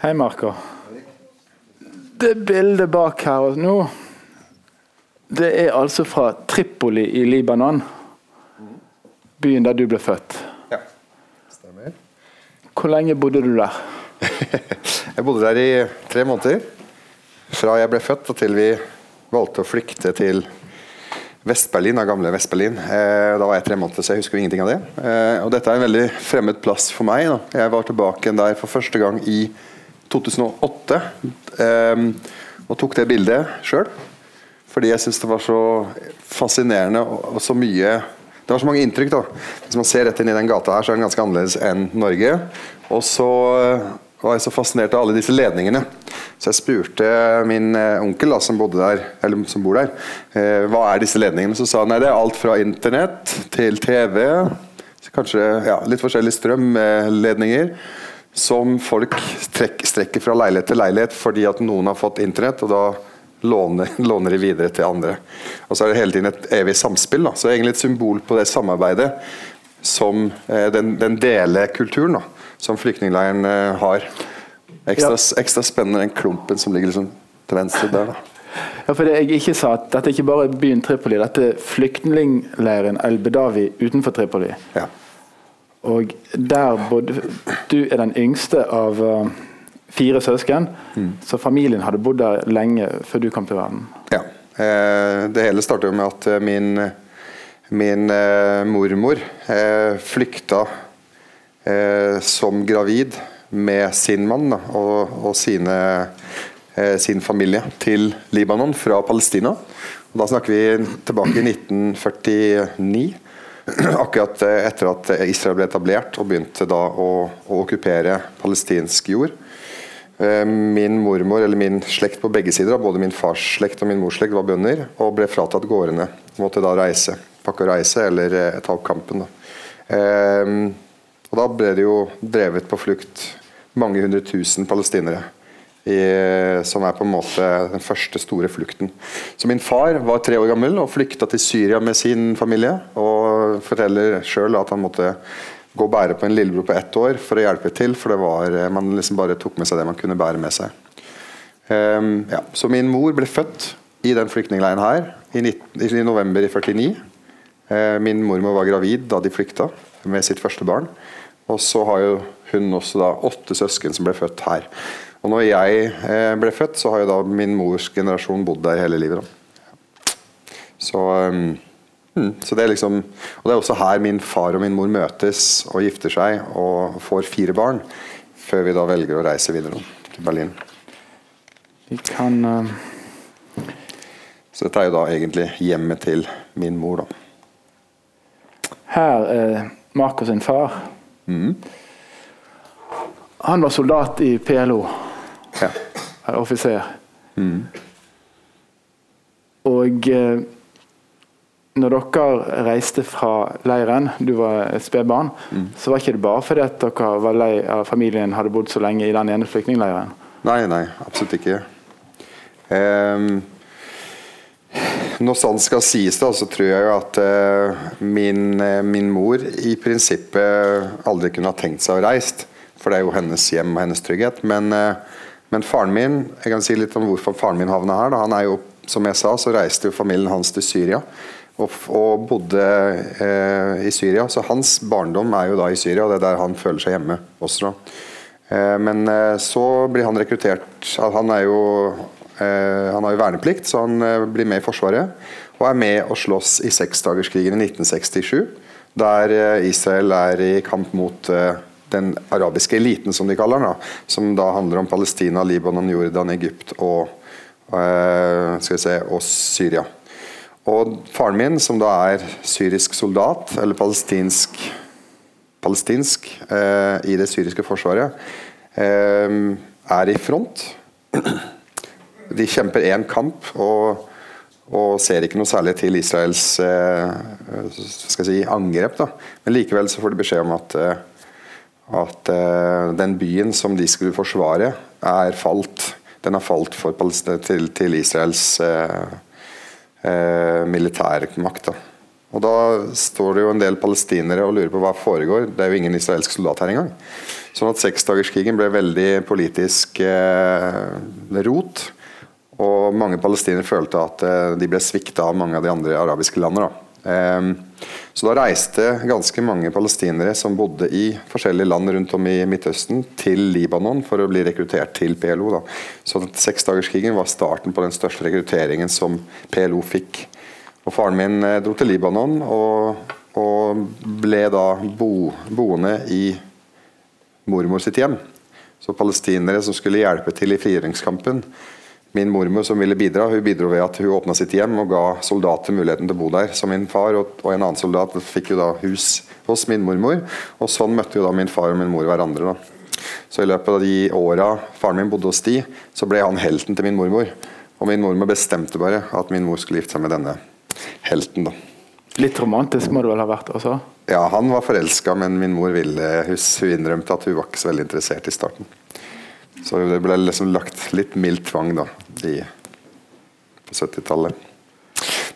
Hei, Marco. Det bildet bak her og nå, det er altså fra Tripoli i Libanon. Byen der du ble født. Ja, stemmer. Hvor lenge bodde du der? Jeg bodde der i tre måneder. Fra jeg ble født og til vi valgte å flykte til Vest-Berlin, av gamle Vest-Berlin. Eh, da var jeg tre måneder, så jeg husker ingenting av det. Eh, og dette er en veldig fremmed plass for meg. Da. Jeg var tilbake der for første gang i 2008 eh, og tok det bildet sjøl. Fordi jeg syns det var så fascinerende og, og, så mye Det var så mange inntrykk. da. Hvis man ser rett inn i den gata her, så er den ganske annerledes enn Norge. Og så var jeg så fascinert av alle disse ledningene. Så jeg spurte min eh, onkel, da, som, der, som, bor der, eh, hva er disse ledningene. Så sa han nei, det er alt fra internett til TV, kanskje ja, litt forskjellige strømledninger, som folk trekk, strekker fra leilighet til leilighet fordi at noen har fått internett, og da låner, låner de videre til andre. Og så er det hele tiden et evig samspill. Da. Så egentlig et symbol på det samarbeidet som eh, den, den delekulturen. da som flyktningleiren eh, har. Ekstra, ja. ekstra, spennende den klumpen som ligger liksom til venstre der. da. Ja, for det jeg ikke sa at Dette er ikke bare byen Tripoli, dette er flyktningleiren El Bedavi utenfor Tripoli. Ja. Og der bodde Du er den yngste av uh, fire søsken, mm. så familien hadde bodd der lenge før du kom til verden. Ja. Eh, det hele startet med at eh, min, min eh, mormor eh, flykta eh, som gravid med sin mann og, og sine, eh, sin familie til Libanon fra Palestina. Og da snakker vi tilbake i 1949. Akkurat eh, etter at Israel ble etablert og begynte da å, å okkupere palestinsk jord. Eh, min mormor, eller min slekt på begge sider, både min fars slekt og min mors slekt, var bønder og ble fratatt gårdene. Måtte da reise, pakke og reise eller eh, ta opp kampen. Da. Og Da ble det jo drevet på flukt mange hundre tusen palestinere. I, som er på en måte den første store flukten. Så Min far var tre år gammel og flykta til Syria med sin familie. Og forteller sjøl at han måtte gå og bære på en lillebror på ett år for å hjelpe til. For var, man liksom bare tok med seg det man kunne bære med seg. Um, ja. Så min mor ble født i den flyktningleiren her i, 19, i november i 49. Uh, ehm, min mormor var gravid da de flykta med sitt første barn. Og så har jo hun også da åtte søsken som ble født her. Og når jeg eh, ble født, så har jo da min mors generasjon bodd der hele livet. Da. Så, um, så det er liksom Og det er også her min far og min mor møtes og gifter seg og får fire barn, før vi da velger å reise videre til Berlin. Vi kan uh... Så dette er jo da egentlig hjemmet til min mor, da. Her er Marcos sin far. Mm. Han var soldat i PLO. Ja. Offiser. Mm. Og eh, når dere reiste fra leiren, du var et spedbarn, mm. så var ikke det bare fordi at dere var lei av familien hadde bodd så lenge i den ene flyktningleiren? Nei, nei, absolutt ikke. Um, når sant skal sies, da, så tror jeg jo at uh, min, uh, min, mor i prinsippet aldri kunne ha tenkt seg å reist. For det er jo hennes hjem og hennes trygghet. Men, uh, men, faren min jeg kan si litt om hvorfor faren min havna her. Da. Han er jo, som jeg sa, så reiste jo familien hans til Syria. Og, og bodde i Syria. Så hans barndom er jo da i Syria, og det er der han føler seg hjemme også. men så blir han rekruttert Han er jo Eh, han har jo verneplikt, så han eh, blir med i Forsvaret. Og er med og slåss i seksdagerskrigen i 1967, der eh, Israel er i kamp mot den arabiske eliten, som de kaller den. Som da handler om Palestina, Libanon, Jordan, Egypt og, vi se, og Syria. Og faren min, som da er syrisk soldat, eller palestinsk, palestinsk eh, i det syriske forsvaret, eh, er i front. De kjemper én kamp og, og, ser ikke noe særlig til Israels si, angrep. Da. Men likevel så får de beskjed om at, at eh, den byen som de skulle forsvare, er falt. Den har falt til, til, Israels eh, eh, militærmakt. Da. Og Da står det jo en del palestinere og lurer på hva foregår. Det er jo ingen israelsk soldat her engang. Sånn at seksdagerskrigen ble veldig politisk eh, rot. Og mange palestinere følte at eh, de ble svikta av mange av de andre arabiske landene. Eh, så da reiste ganske mange palestinere som bodde i forskjellige land rundt om i Midtøsten, til Libanon for å bli rekruttert til PLO. Da. Så seksdagerskrigen var starten på den største rekrutteringen som PLO fikk. Og Faren min eh, dro til Libanon og, og ble da bo, boende i mormor sitt hjem. Så palestinere som skulle hjelpe til i frigjøringskampen, Min mormor som ville bidra, hun bidro ved at hun åpna sitt hjem og ga soldater muligheten til å bo der. Så min far og, og en annen soldat fikk jo da hus hos min mormor. Og sånn møtte jo da min far og min mor hverandre. da. Så i løpet av de åra faren min bodde hos de, så ble han helten til min mormor. Og min mormor bestemte bare at min mor skulle gifte seg med denne helten. da. Litt romantisk må det vel ha vært også? Ja, han var forelska, men min mor ville, hun innrømte at hun var ikke så veldig interessert i starten. Så det ble liksom lagt litt mild tvang da, i, på 70-tallet.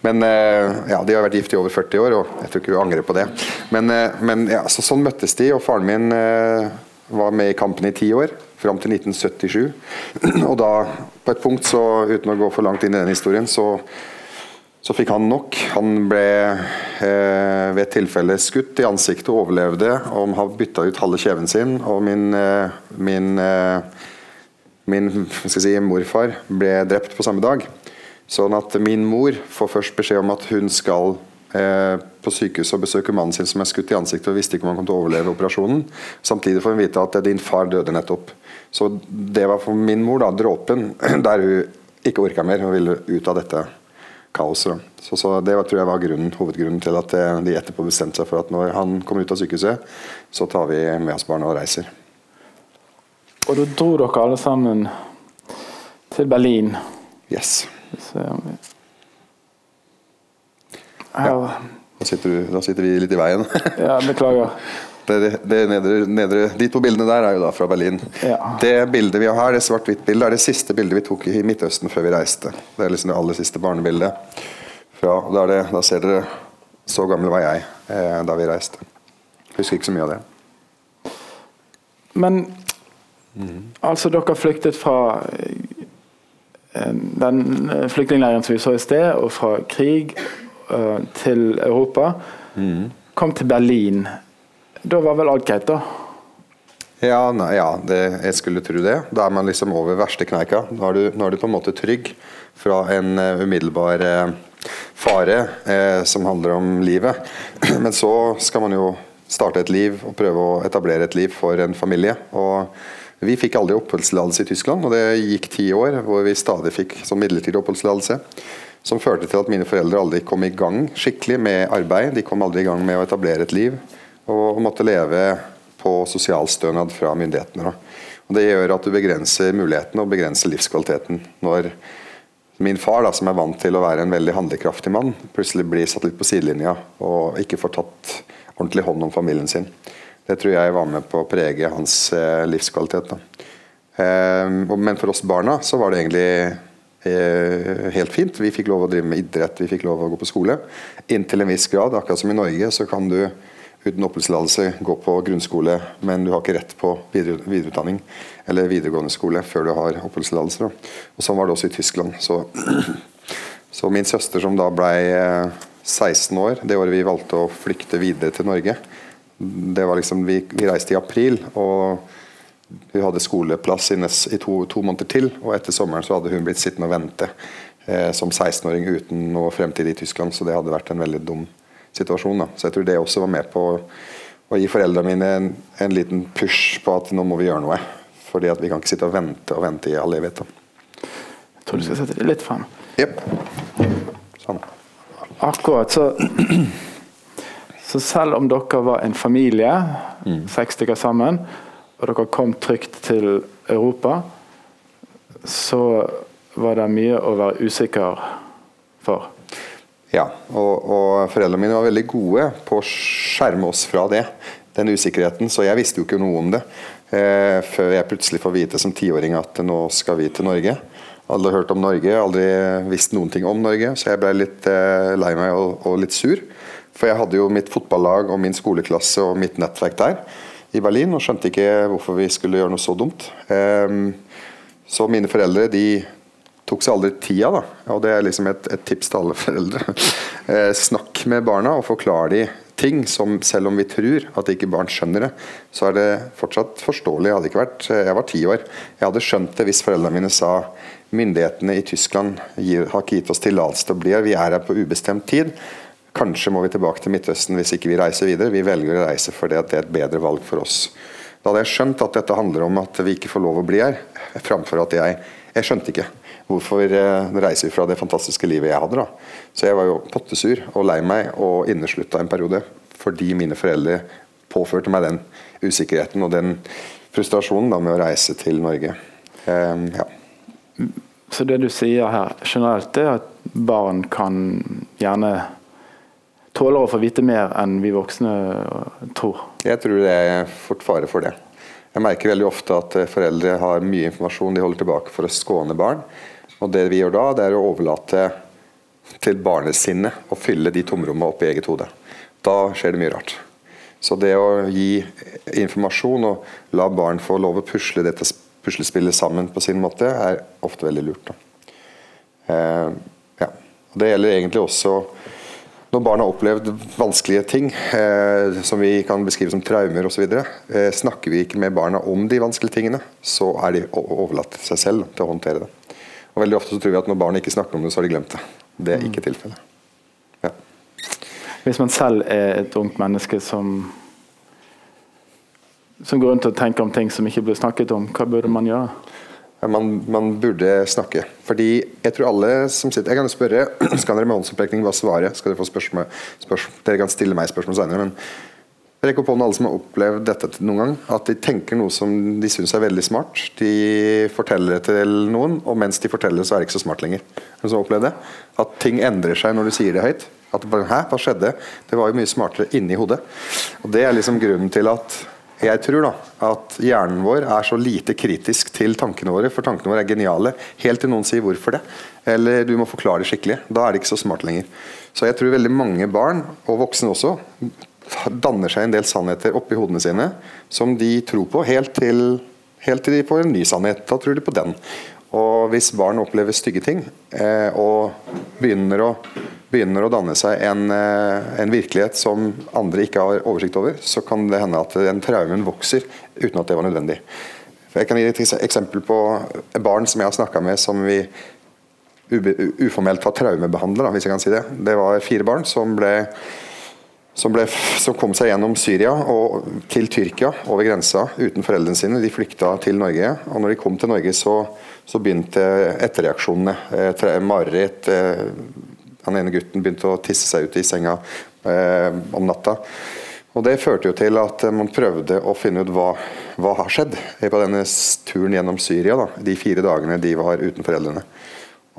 Men eh, ja, De har vært gift i over 40 år, og jeg tror ikke hun angrer på det. Men, eh, men ja, så sånn møttes de, og faren min eh, var med i kampen i ti år. Fram til 1977. Og da, på et punkt, så, uten å gå for langt inn i den historien, så, så fikk han nok. Han ble eh, ved et tilfelle skutt i ansiktet og overlevde. Og har bytta ut halve kjeven sin. Og min, eh, min eh, Min si, morfar ble drept på samme dag. Sånn at min mor får først beskjed om at hun skal eh, på sykehuset og besøke mannen sin som er skutt i ansiktet og visste ikke om han kom til å overleve operasjonen. Samtidig får hun vite at din far døde nettopp. Så det var for min mor da, dråpen der hun ikke orka mer og ville ut av dette kaoset. Så, så, Det tror jeg var grunnen, hovedgrunnen til at eh, de etterpå bestemte seg for at når han kommer ut av sykehuset, så tar vi med oss barna og reiser. Og da dro dere alle sammen til Berlin. Yes. Ja. Da, sitter du, da sitter vi litt i veien. ja, beklager. Det, det nedre, nedre, de to bildene der er jo da fra Berlin. Ja. Det bildet vi har her, det svart-hvitt-bildet, er det siste bildet vi tok i Midtøsten før vi reiste. Det er liksom det aller siste barnebildet. Fra, da, det, da, ser dere Så gammel var jeg eh, da vi reiste. Husker ikke så mye av det. Men Altså, dere flyktet fra eh, den eh, flyktningleiren som vi så i sted, og fra krig uh, til Europa. Mm. Kom til Berlin. Da var vel alt greit, da? Ja, nei, ja det, jeg skulle tro det. Da er man liksom over verste kneika. Nå er du, nå er du på en måte trygg fra en uh, umiddelbar uh, fare som handler om livet. Men så skal man jo starte et liv og prøve å etablere et liv for en familie. og vi fikk aldri oppholdstillatelse i Tyskland, og det gikk ti år hvor vi stadig fikk sånn midlertidig oppholdstillatelse. Som førte til at mine foreldre aldri kom i gang skikkelig med arbeid. De kom aldri i gang med å etablere et liv, og måtte leve på sosialstønad fra myndighetene. Og Det gjør at du begrenser mulighetene og begrenser livskvaliteten. Når min far, da, som er vant til å være en veldig handlekraftig mann, plutselig blir satt litt på sidelinja og ikke får tatt ordentlig hånd om familien sin. Det tror jeg var med på å prege hans eh, livskvalitet. Da. men for oss barna så var det egentlig eh, helt fint. Vi fikk lov å drive med idrett, vi fikk lov å gå på skole. Inntil en viss grad. Akkurat som i Norge så kan du uten oppholdstillatelse gå på grunnskole, men du har ikke rett på videreutdanning eller videregående skole før du har oppholdstillatelse. Og Sånn var det også i Tyskland. Så, så min søster som da ble 16 år, det året vi valgte å flykte videre til Norge, det var liksom, vi, vi, reiste i april, og vi hadde skoleplass i, i to, to, måneder til. Og etter sommeren så hadde hun blitt sittende og vente eh, som 16-åring uten noe fremtid i Tyskland. Så det hadde vært en veldig dum situasjon. Da. Så jeg tror det også var med på å gi foreldrene mine en, en, liten push på at nå må vi gjøre noe. Fordi at vi kan ikke sitte og vente og vente i all evighet. Jeg tror du skal sette det litt fram. Jepp. Sånn. Akkurat. Så så selv om dere var en familie, mm. seks stykker sammen, og dere kom trygt til Europa, så var det mye å være usikker for. Ja, og, og foreldrene mine var veldig gode på å skjerme oss fra det. Den usikkerheten. Så jeg visste jo ikke noe om det. Eh, før jeg plutselig får vite som tiåring at nå skal vi til Norge. Aldri hørt om Norge, aldri visst noen ting om Norge, så jeg ble litt eh, lei meg og, og litt sur. For jeg hadde jo mitt fotballag og min skoleklasse og mitt nettverk der. i Berlin og skjønte ikke hvorfor vi skulle gjøre noe så dumt. Eh, så mine foreldre de tok seg aldri tida, da. og det er liksom et, et tips til alle foreldre. Eh, snakk med barna og forklar de ting som selv om vi tror at ikke barn skjønner det, så er det fortsatt forståelig. Jeg hadde ikke vært, jeg var ti år. Jeg hadde skjønt det hvis foreldrene mine sa myndighetene i Tyskland gir, har ikke gitt oss tillatelse til å bli her, vi er her på ubestemt tid. Kanskje må vi tilbake til Midtøsten hvis ikke vi reiser videre. Vi velger å reise fordi det er et bedre valg for oss. Da hadde jeg skjønt at dette handler om at vi ikke får lov å bli her, framfor at jeg Jeg skjønte ikke hvorfor eh, reiser vi fra det fantastiske livet jeg hadde. da. Så jeg var jo pottesur og lei meg og inneslutta en periode fordi mine foreldre påførte meg den usikkerheten og den frustrasjonen da med å reise til Norge. Um, ja. Så det du sier her generelt, er at barn kan gjerne tåler å få vite mer enn vi voksne tror? Jeg tror det er fort fare for det. Jeg merker veldig ofte at eh, foreldre har mye informasjon de holder tilbake for å skåne barn. Og Det vi gjør da, det er å overlate til barnesinnet å fylle de tomrommene opp i eget hode. Da skjer det mye rart. Så det å gi informasjon og la barn få lov å pusle dette puslespillet sammen på sin måte, er ofte veldig lurt. Eh, ja. Det gjelder egentlig også når barn har opplevd vanskelige ting, eh, som vi kan beskrive som traumer osv., eh, snakker vi ikke med barna om de vanskelige tingene, så er de overlatt til seg selv til å håndtere det. Og Veldig ofte så tror vi at når barn ikke snakker om det, så har de glemt det. Det er ikke tilfellet. Ja. Hvis man selv er et ungt menneske som som går rundt og tenker om ting som ikke blir snakket om, hva burde man gjøre? Man, man, burde snakke. Fordi jeg tror alle som sitter Jeg kan spørre, skal dere med håndsopprekning bare svare? Skal dere få spørsmål, spørsmål, Dere kan stille meg spørsmål senere. men Rekk opp hånden alle som har opplevd dette noen gang. At de tenker noe som de syns er veldig smart. De forteller det til noen, og mens de forteller det, så er det ikke så smart lenger. Har du opplevd det? At ting endrer seg når du sier det høyt. At Hæ, hva skjedde? Det var jo mye smartere inni hodet. Og Det er liksom grunnen til at jeg tror da at hjernen vår er så lite kritisk til tankene våre, for tankene våre er geniale, helt til noen sier hvorfor det. Eller du må forklare det skikkelig. Da er det ikke så smart lenger. Så jeg tror veldig mange barn, og voksne også, danner seg en del sannheter oppi hodene sine som de tror på, helt til, helt til de får en ny sannhet. Da tror de på den. Og hvis barn opplever stygge ting eh, og begynner å, begynner å, danne seg en, eh, en, virkelighet som andre ikke har oversikt over, så kan det hende at den traumen vokser uten at det var nødvendig. Jeg kan gi et eksempel på barn som jeg har snakka med som vi uformelt har traumebehandla, hvis jeg kan si det. Det var fire barn som ble som, ble, som, kom seg gjennom Syria og til Tyrkia over grensa uten foreldrene sine. De flykta til Norge. og når de kom til Norge, så, så begynte etterreaksjonene. Eh, mareritt. Eh, den ene gutten begynte å tisse seg ut i senga eh, om natta. Og Det førte jo til at man prøvde å finne ut hva, hva har skjedd på denne turen gjennom Syria. Da, de fire dagene de var uten foreldrene.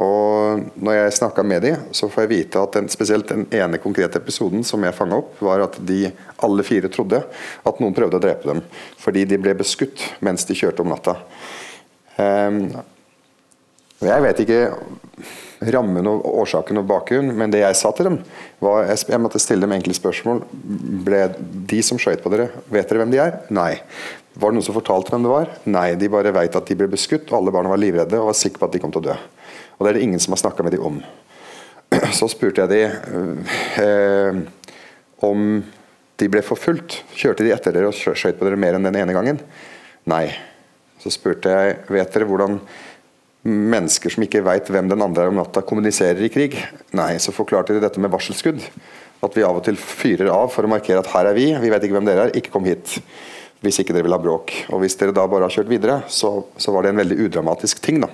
Og når jeg snakka med dem, så får jeg vite at den, spesielt den ene konkrete episoden som jeg fanga opp, var at de alle fire trodde at noen prøvde å drepe dem fordi de ble beskutt mens de kjørte om natta. Um, jeg vet ikke rammen og årsaken og bakgrunnen, men det jeg sa til dem, var jeg måtte stille dem enkle spørsmål. Ble de som skøyt på dere, vet dere hvem de er? Nei. Var det noen som fortalte hvem det var? Nei, de bare veit at de ble beskutt, og alle barna var livredde og var sikre på at de kom til å dø. Og det er det ingen som har snakka med dem om. Så spurte jeg dem eh, om de ble forfulgt. Kjørte de etter dere og skjøt på dere mer enn den ene gangen? Nei. Så spurte jeg vet dere hvordan mennesker som ikke veit hvem den andre er om natta, kommuniserer i krig? Nei. Så forklarte de dette med varselskudd. At vi av og til fyrer av for å markere at her er vi, vi vet ikke hvem dere er, ikke kom hit. Hvis ikke dere vil ha bråk. Og hvis dere da bare har kjørt videre, så, så var det en veldig udramatisk ting, da.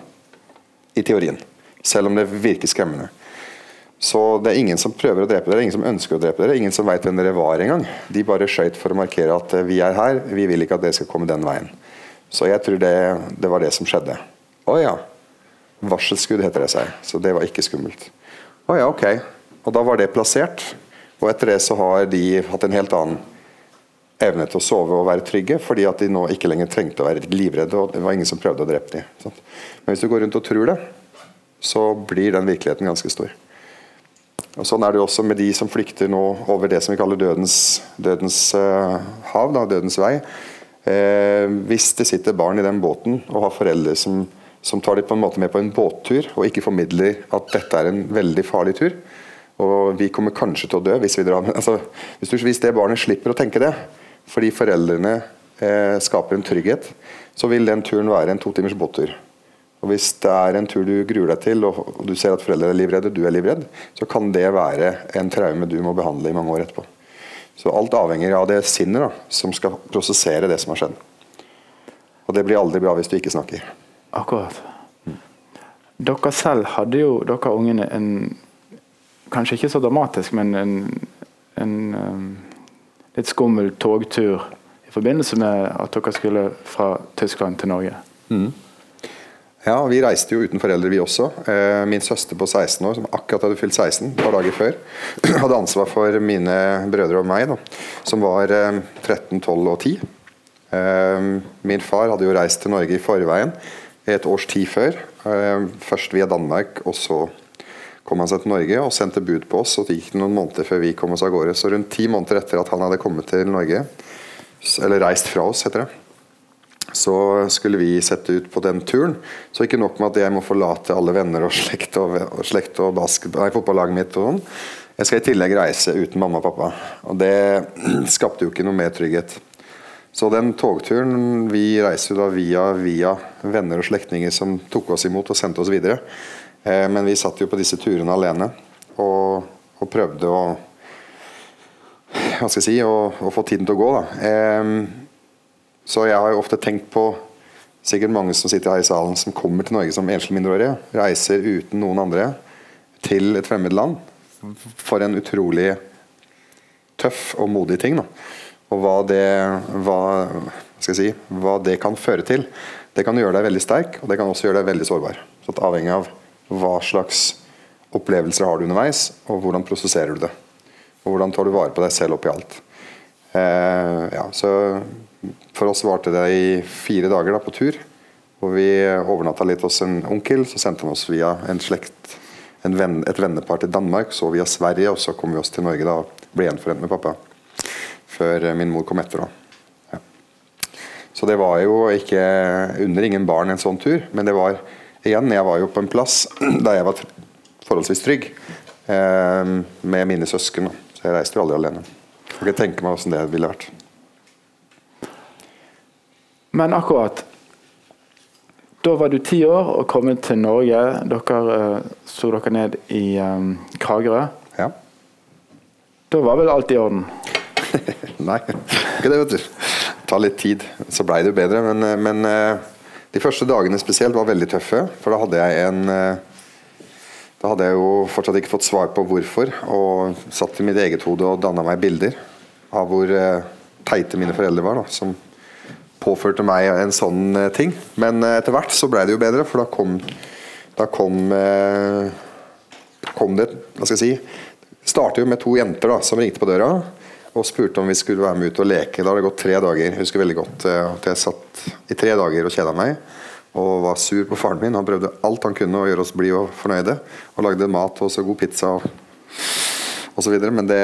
I teorien. Selv om det virker skremmende. Så det er ingen som prøver å drepe dere, ingen som ønsker å drepe dere, ingen som veit hvem dere var engang. De bare skøyt for å markere at eh, vi er her, vi vil ikke at dere skal komme den veien. Så jeg tror det, det var det som skjedde. Å ja. Varselskudd heter det seg, så det var ikke skummelt. Å ja, ok. Og da var det plassert. Og etter det så har de hatt en helt annen evne til å sove og være trygge, fordi at de nå ikke lenger trengte å være livredde, og det var ingen som prøvde å drepe dem. Men hvis du går rundt og tror det, så blir den virkeligheten ganske stor. Og Sånn er det jo også med de som flykter nå over det som vi kaller dødens, dødens uh, hav, da, dødens vei. Eh, hvis det sitter barn i den båten og har foreldre som, som tar dem på en måte med på en båttur, og ikke formidler at dette er en veldig farlig tur, og vi kommer kanskje til å dø hvis vi drar med altså, hvis, hvis det barnet slipper å tenke det, fordi foreldrene eh, skaper en trygghet, så vil den turen være en to timers båttur. Og Hvis det er en tur du gruer deg til, og du ser at foreldre er livredde, du er livredd, så kan det være en traume du må behandle i mange år etterpå. Så alt avhenger av det sinnet da, som skal prosessere det som har skjedd. Og det blir aldri bra hvis du ikke snakker. Akkurat. Mm. Dere selv hadde jo, dere ungene, en Kanskje ikke så dramatisk, men en, en um, litt skummel togtur i forbindelse med at dere skulle fra Tyskland til Norge. Mm. Ja, vi reiste jo uten foreldre, vi også. Eh, min søster på 16 år, som akkurat hadde fylt 16 et par dager før, hadde ansvar for mine brødre og meg, da, som var 13, eh, 12 og 10. Eh, min far hadde jo reist til Norge i forveien et års tid før. Først via Danmark, og så kom han seg til Norge og sendte bud på oss. og Det gikk noen måneder før vi kom oss av gårde. Så rundt ti måneder etter at han hadde kommet til Norge, eller reist fra oss, heter det, så skulle vi sette ut på den turen. Så ikke nok med at jeg må forlate alle venner og slekt og, og, slekt og nei, fotballaget mitt. og sånn. Jeg skal i tillegg reise uten mamma og pappa. Og det skapte jo ikke noe mer trygghet. Så den togturen Vi reiste jo da via, via venner og slektninger som tok oss imot og sendte oss videre. Eh, men vi satt jo på disse turene alene og, og prøvde å hva skal jeg si, å, å, få tiden til å gå. da. Eh, så jeg har jo ofte tenkt på sikkert mange som sitter her i salen som kommer til Norge som enslige mindreårige. Reiser uten noen andre til et fremmed land. For en utrolig tøff og modig ting. Da. Og hva det, hva, si, hva det, kan føre til. Det kan gjøre deg veldig sterk, og det kan også gjøre deg veldig sårbar. Så Avhengig av hva slags opplevelser har du underveis, og hvordan prosesserer du det. Og hvordan tar du vare på deg selv oppi alt. Eh, ja, så for oss varte det i fire dager da, på tur. Hvor vi overnatta litt hos en onkel. Så sendte han oss via en slekt, en venn, et vennepar til Danmark. Så via Sverige, og så kom vi oss til Norge da, og ble gjenforent med pappa. Før min mor kom etter. da. Så det var jo ikke under ingen barn en sånn tur. Men det var igjen, jeg var jo på en plass der jeg var forholdsvis trygg. Eh, med mine søsken. Så jeg reiste jo aldri alene. Jeg kan ikke tenke meg hvordan det ville vært. Men akkurat Da var du ti år og kommet til Norge. Dere uh, så dere ned i um, Kragerø. Ja. Da var vel alt i orden? Nei, ikke det, vet du. Det tar litt tid. Så blei det jo bedre. Men, eh, men uh, de første dagene spesielt var veldig tøffe. For da hadde jeg en uh, da hadde jeg jo fortsatt ikke fått svar på hvorfor, og satt i mitt eget hode og danna meg bilder av hvor teite mine foreldre var. da, som påførte meg en sånn eh, ting. Men eh, etter hvert så ble det jo bedre, for da kom, da kom, eh, kom det Hva skal jeg si startet jo med to jenter da, som ringte på døra og spurte om vi skulle være med ut og leke. Da hadde det gått tre dager. Jeg husker veldig godt at jeg satt i tre dager og kjeda meg. Og var sur på faren min. Han prøvde alt han kunne å gjøre oss blide og fornøyde. Og lagde mat og så god pizza og så videre. Men det,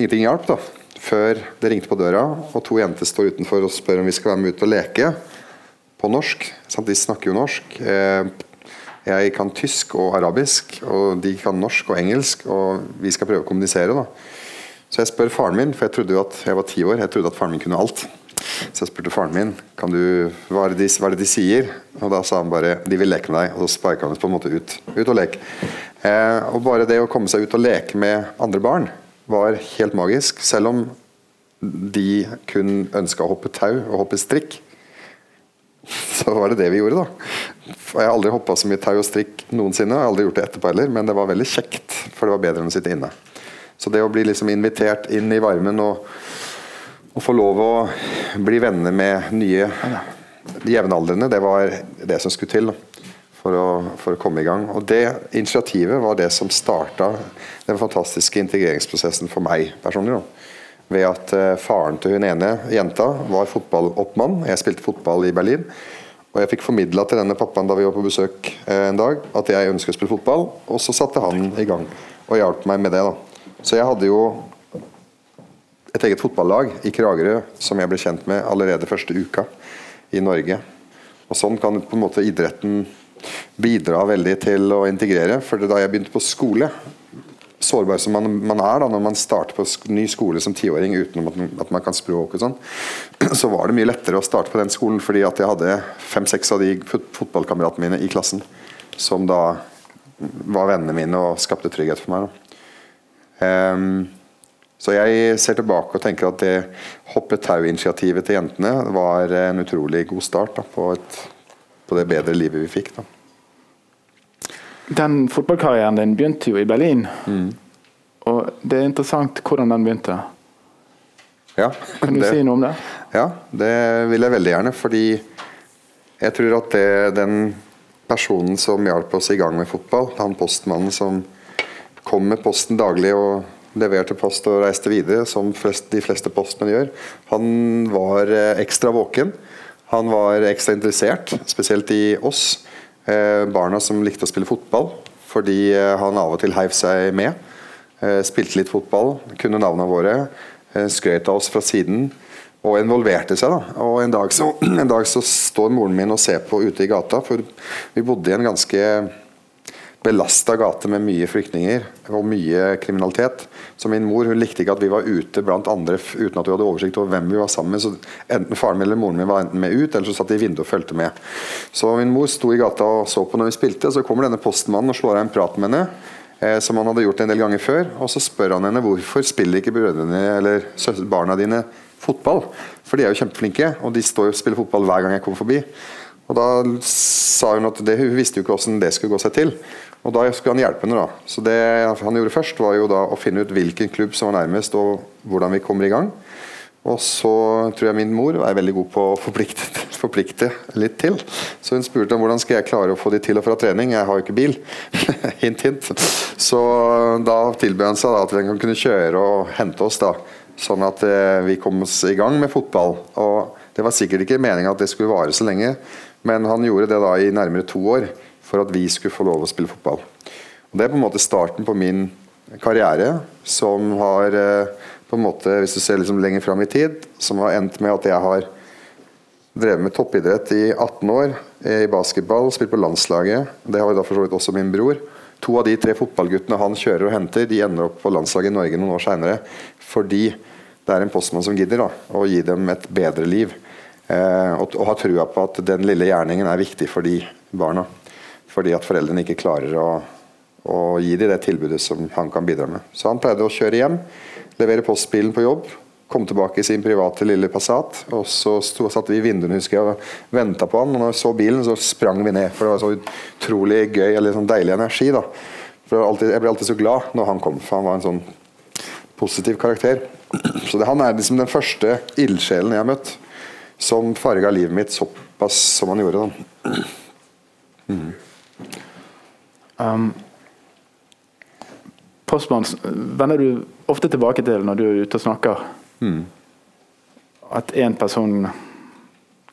ingenting hjalp, da før det ringte på døra, og to jenter står utenfor og spør om vi skal være med ut og leke på norsk. De snakker jo norsk. Eh, jeg kan tysk og arabisk, og de kan norsk og engelsk, og vi skal prøve å kommunisere. da. Så jeg spør faren min, for jeg trodde jo at jeg var ti år, jeg trodde at faren min kunne alt. Så jeg spurte faren min kan du, hva, er de, hva er det de sier. Og da sa han bare de vil leke med deg, og så sparka han oss på en måte ut. Ut og leke. Eh, og bare det å komme seg ut og leke med andre barn var helt magisk. Selv om de kun ønska å hoppe tau og hoppe strikk, så var det det vi gjorde, da. Jeg har aldri hoppa så mye tau og strikk noensinne. Jeg har aldri gjort det etterpå heller, men det var veldig kjekt. For det var bedre enn å sitte inne. Så det å bli liksom invitert inn i varmen og, og få lov å bli venner med nye jevnaldrende, det var det som skulle til. Da for å, for å, komme i gang. Og Det initiativet var det som starta den fantastiske integreringsprosessen for meg personlig. Da. Ved at uh, faren til hun ene jenta var fotballoppmann. Jeg spilte fotball i Berlin. Og jeg fikk formidla til denne pappaen da vi var på besøk eh, en dag, at jeg ønsker å spille fotball. Og så satte han i gang og hjalp meg med det. da. Så jeg hadde jo et eget fotballag i Kragerø som jeg ble kjent med allerede første uka i Norge. Og Sånn kan på en måte idretten bidra veldig til å integrere. For da jeg begynte på skole, sårbar som man, man, er da når man starter på ny skole som tiåring uten at at man, kan språk og sånn, så var det mye lettere å starte på den skolen fordi at jeg hadde fem-seks av de fotballkameratene mine i klassen som da var vennene mine og skapte trygghet for meg. Um, så jeg ser tilbake og tenker at det hoppetau-initiativet til jentene var en utrolig god start da, på, et, på, det bedre livet vi fikk. da. Den fotballkarrieren din begynte jo i Berlin. Mm. Og det er interessant hvordan den begynte. Ja, kan du det, si noe om det? Ja, det vil jeg veldig gjerne. Fordi jeg tror at det, den personen som hjalp oss i gang med fotball, han postmannen som kom med posten daglig og leverte post og reiste videre, som flest, de fleste postmenn gjør, han var eh, ekstra våken. Han var ekstra interessert, spesielt i oss. Eh, barna som likte å spille fotball, fordi eh, han av og til heiv seg med. Eh, spilte litt fotball, kunne navnene våre, skrøt av oss fra siden og involverte seg. da. Og En dag så, en dag så står moren min og ser på ute i gata, for vi bodde i en ganske belasta gate med mye flyktninger og mye kriminalitet. Så min mor hun likte ikke at vi var ute blant andre uten at vi hadde oversikt over hvem vi var sammen med. Så enten faren min eller moren min var enten med ut, eller så satt de i vinduet og fulgte med. Så min mor sto i gata og så på når vi spilte, så kommer denne postmannen og slår av en prat med henne. Eh, som han hadde gjort en del ganger før. Og så spør han henne hvorfor spiller ikke brødrene eller barna dine fotball. For de er jo kjempeflinke, og de står og spiller fotball hver gang jeg kommer forbi. Og Da sa hun at det, hun visste jo ikke hvordan det skulle gå seg til. Og Da skulle han hjelpe henne. da. Så Det han gjorde først, var jo da å finne ut hvilken klubb som var nærmest, og hvordan vi kommer i gang. Og så tror jeg min mor er veldig god på å forplikte, forplikte, litt til. Så hun spurte om hvordan skal jeg klare å få de til og fra trening. Jeg har jo ikke bil. hint, hint. Så da tilbød han seg da at vi kunne kjøre og hente oss, da. Sånn at eh, vi kom oss i gang med fotball. Og det var sikkert ikke meninga at det skulle vare så lenge, men han gjorde det da i nærmere to år for at vi skulle få lov å spille fotball. Og det er på en måte starten på min karriere, som har eh, på en måte, hvis du ser liksom lenger fram i tid, som har endt med at jeg har drevet med toppidrett i 18 år i basketball, spilt på landslaget. Det har da for så vidt også min bror. To av de tre fotballguttene han kjører og henter, de ender opp på landslaget i Norge noen år seinere. Fordi det er en postmann som gidder da, å gi dem et bedre liv. Eh, og, og har trua på at den lille gjerningen er viktig for de barna fordi at foreldrene ikke klarer å, å gi dem det tilbudet som han kan bidra med. Så han pleide å kjøre hjem, levere postbilen på jobb, komme tilbake i sin private lille Passat. og Så stod, satt vi i vinduene husker jeg, og venta på han. og når vi så bilen, så sprang vi ned. For det var så utrolig gøy eller sånn deilig energi. da. For Jeg ble alltid så glad når han kom, for han var en sånn positiv karakter. Så det, Han er liksom den første ildsjelen jeg har møtt, som farga livet mitt såpass som han gjorde. da. Mm. Um, Postmann vender du ofte tilbake til når du er ute og snakker. Mm. At én person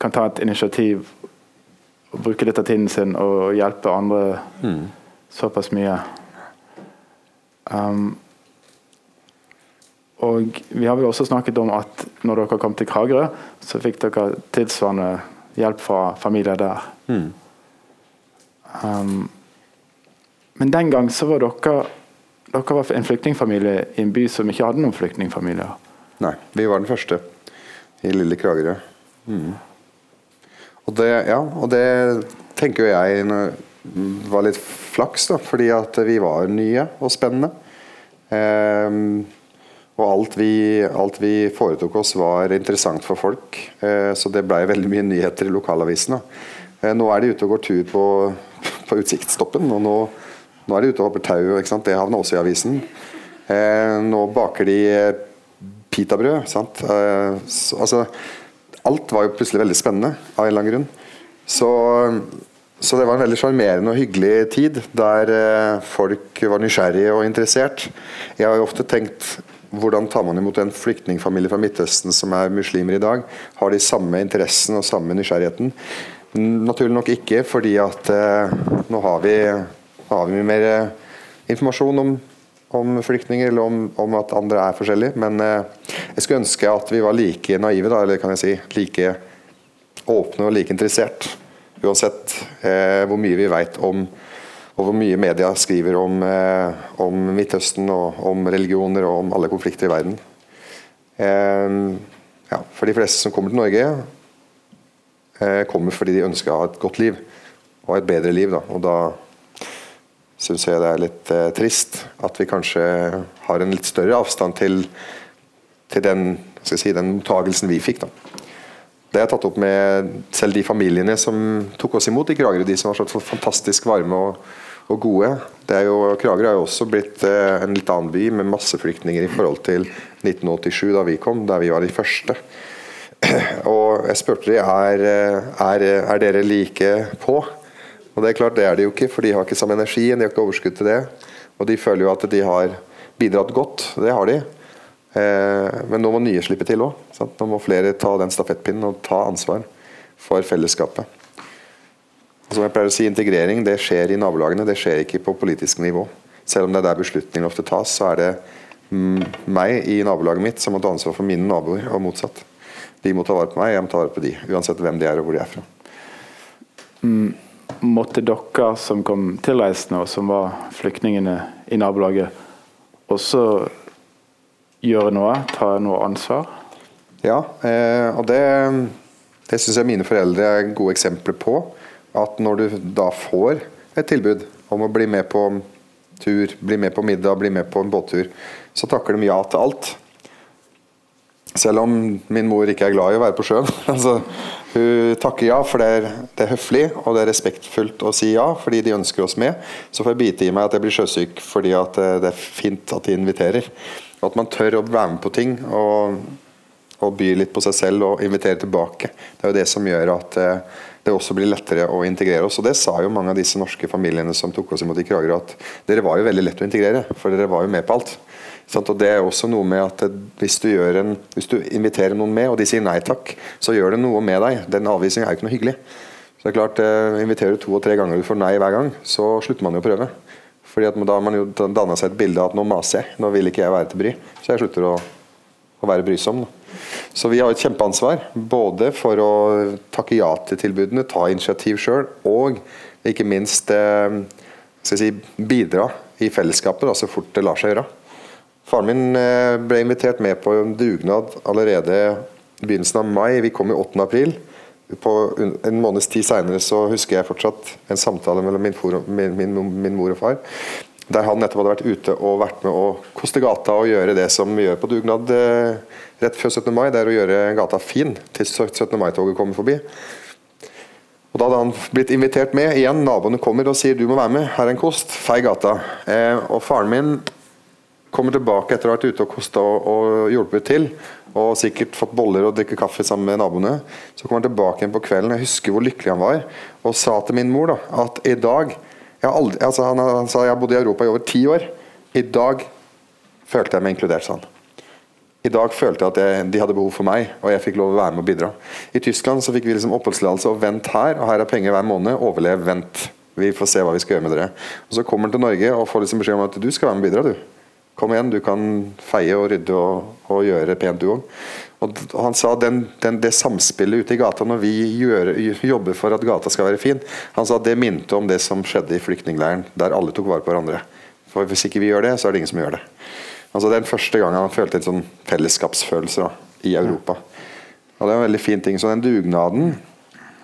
kan ta et initiativ og bruke litt av tiden sin og hjelpe andre mm. såpass mye. Um, og vi har vel også snakket om at når dere kom til Kragerø, så fikk dere tilsvarende hjelp fra familier der. Mm. Um, men den gang så var dere dere var en flyktningfamilie i en by som ikke hadde noen flyktningfamilier. Nei, vi var den første i lille Kragerø. Mm. Og, det, ja, og det tenker jeg var litt flaks, da, fordi at vi var nye og spennende. Um, og alt vi, alt vi, foretok oss var interessant for folk, eh, så det blei veldig mye nyheter i lokalavisene. Eh, nå er de ute og går tur på, på Utsiktsstoppen, og nå nå er de ute og hopper tau, ikke sant? det havner også i avisen. Eh, nå baker de eh, pitabrød. Sant? Eh, så, altså, alt var jo plutselig veldig spennende av en eller annen grunn. Så, så det var en veldig sjarmerende og hyggelig tid, der eh, folk var nysgjerrige og interessert. Jeg har jo ofte tenkt hvordan tar man imot en flyktningfamilie fra Midtøsten som er muslimer i dag? Har de samme interessen og samme nysgjerrigheten? Naturlig nok ikke, fordi at eh, nå har vi, har vi mye mer eh, informasjon om, om flyktninger, eller om, om, at andre er forskjellige. Men eh, jeg skulle ønske at vi var like naive, da, eller kan jeg si like åpne og like interessert. Uansett eh, hvor mye vi vet om og hvor mye media skriver om, eh, om, Midtøsten og om religioner og om alle konflikter i verden. Eh, ja, for de fleste som kommer til Norge, Eh, kommer fordi de ønsker å ha et godt liv og et bedre liv. Da. Og da syns jeg det er litt eh, trist at vi kanskje har en litt større avstand til, til den, si, den mottagelsen vi fikk. Da. Det har jeg tatt opp med selv de familiene som tok oss imot i Kragerø. De som var så fantastisk varme og, og gode. Det er jo, Kragerø er jo også blitt eh, en litt annen by med masse flyktninger i forhold til 1987, da vi kom, der vi var de første. Og jeg spurte de er, er, er dere like på. Og det er klart det er de jo ikke, for de har ikke samme energi, de har ikke overskudd til det. Og de føler jo at de har bidratt godt, det har de. Eh, men nå må nye slippe til òg. Nå må flere ta den stafettpinnen og ta ansvar for fellesskapet. Og Som jeg pleier å si, Integrering det skjer i nabolagene, det skjer ikke på politisk nivå. Selv om det er der beslutninger ofte tas, så er det meg i nabolaget mitt som må ta ansvar for mine naboer, og motsatt. De må ta vare på meg, jeg må ta vare på de, uansett hvem de er og hvor de er fra. Mm, måtte dere som kom tilreisende, og som var flyktningene i nabolaget, også gjøre noe? Ta noe ansvar? Ja, eh, og det, det syns jeg mine foreldre er gode eksempler på. At når du da får et tilbud om å bli med på tur, bli med på middag, bli med på en båttur, så takker de ja til alt. Selv om min mor ikke er glad i å være på sjøen. altså, hun takker ja, for det er, det er, høflig og det er respektfullt å si ja, fordi de ønsker oss med. Så får jeg bite i meg at jeg blir sjøsyk fordi eh, det er fint at de inviterer. Og at man tør å være med på ting og, og by litt på seg selv og invitere tilbake. Det er jo det som gjør at eh, det også blir lettere å integrere oss. Og Det sa jo mange av disse norske familiene som tok oss imot i Kragerø, at dere var jo veldig lett å integrere, for dere var jo med på alt. Og det er også noe med at hvis du, en, hvis du, inviterer noen med, og de sier nei takk, så gjør det noe med deg. Den avvisningen er jo ikke noe hyggelig. Så det er klart, eh, Inviterer du to og tre ganger og du får nei hver gang, så slutter man jo å prøve. Fordi at Da har man jo danna seg et bilde av at nå maser jeg, nå vil ikke jeg være til bry. Så jeg slutter å, å være brysom. Så vi har et kjempeansvar, både for å takke ja til tilbudene, ta initiativ sjøl, og ikke minst eh, si, bidra i fellesskapet da, så fort det lar seg gjøre. Faren min eh, ble invitert med på en dugnad allerede i begynnelsen av mai. Vi kom i 8. april. På en måneds tid seinere husker jeg fortsatt en samtale mellom min, for, min, min, min, mor og far. Der han nettopp hadde vært ute og vært med å koste gata og gjøre det som vi gjør på dugnad eh, rett før 17. mai. Det er å gjøre gata fin til 17. mai-toget kommer forbi. Og Da hadde han blitt invitert med igjen. Naboene kommer og sier du må være med, her er en kost, fei gata. Eh, og Faren min kommer tilbake etter å ha vært ute og kosta og, og hjulpet til, og sikkert fått boller og drikke kaffe sammen med naboene, så kommer han tilbake igjen på kvelden. Jeg husker hvor lykkelig han var, og sa til min mor da, at i dag aldri, altså han, han, sa jeg bodde i Europa i over ti år. I dag følte jeg meg inkludert, sa han. I dag følte jeg at jeg, de hadde behov for meg, og jeg fikk lov å være med og bidra. I Tyskland så fikk vi liksom oppholdstillatelse og vent her, og her er penger hver måned. Overlev, vent. Vi får se hva vi skal gjøre med dere. Og Så kommer han til Norge og får liksom beskjed om at du skal være med og bidra, du. Kom igjen, du kan feie og rydde og, og gjøre pent du òg. Og han sa den, den, det samspillet ute i gata når vi gjør, jobber for at gata skal være fin, han sa det minte om det som skjedde i flyktningleiren, der alle tok vare på hverandre. For Hvis ikke vi gjør det, så er det ingen som gjør det. Altså Den første gangen han følte en sånn fellesskapsfølelse da, i Europa. Og Det er en veldig fin ting. Så den dugnaden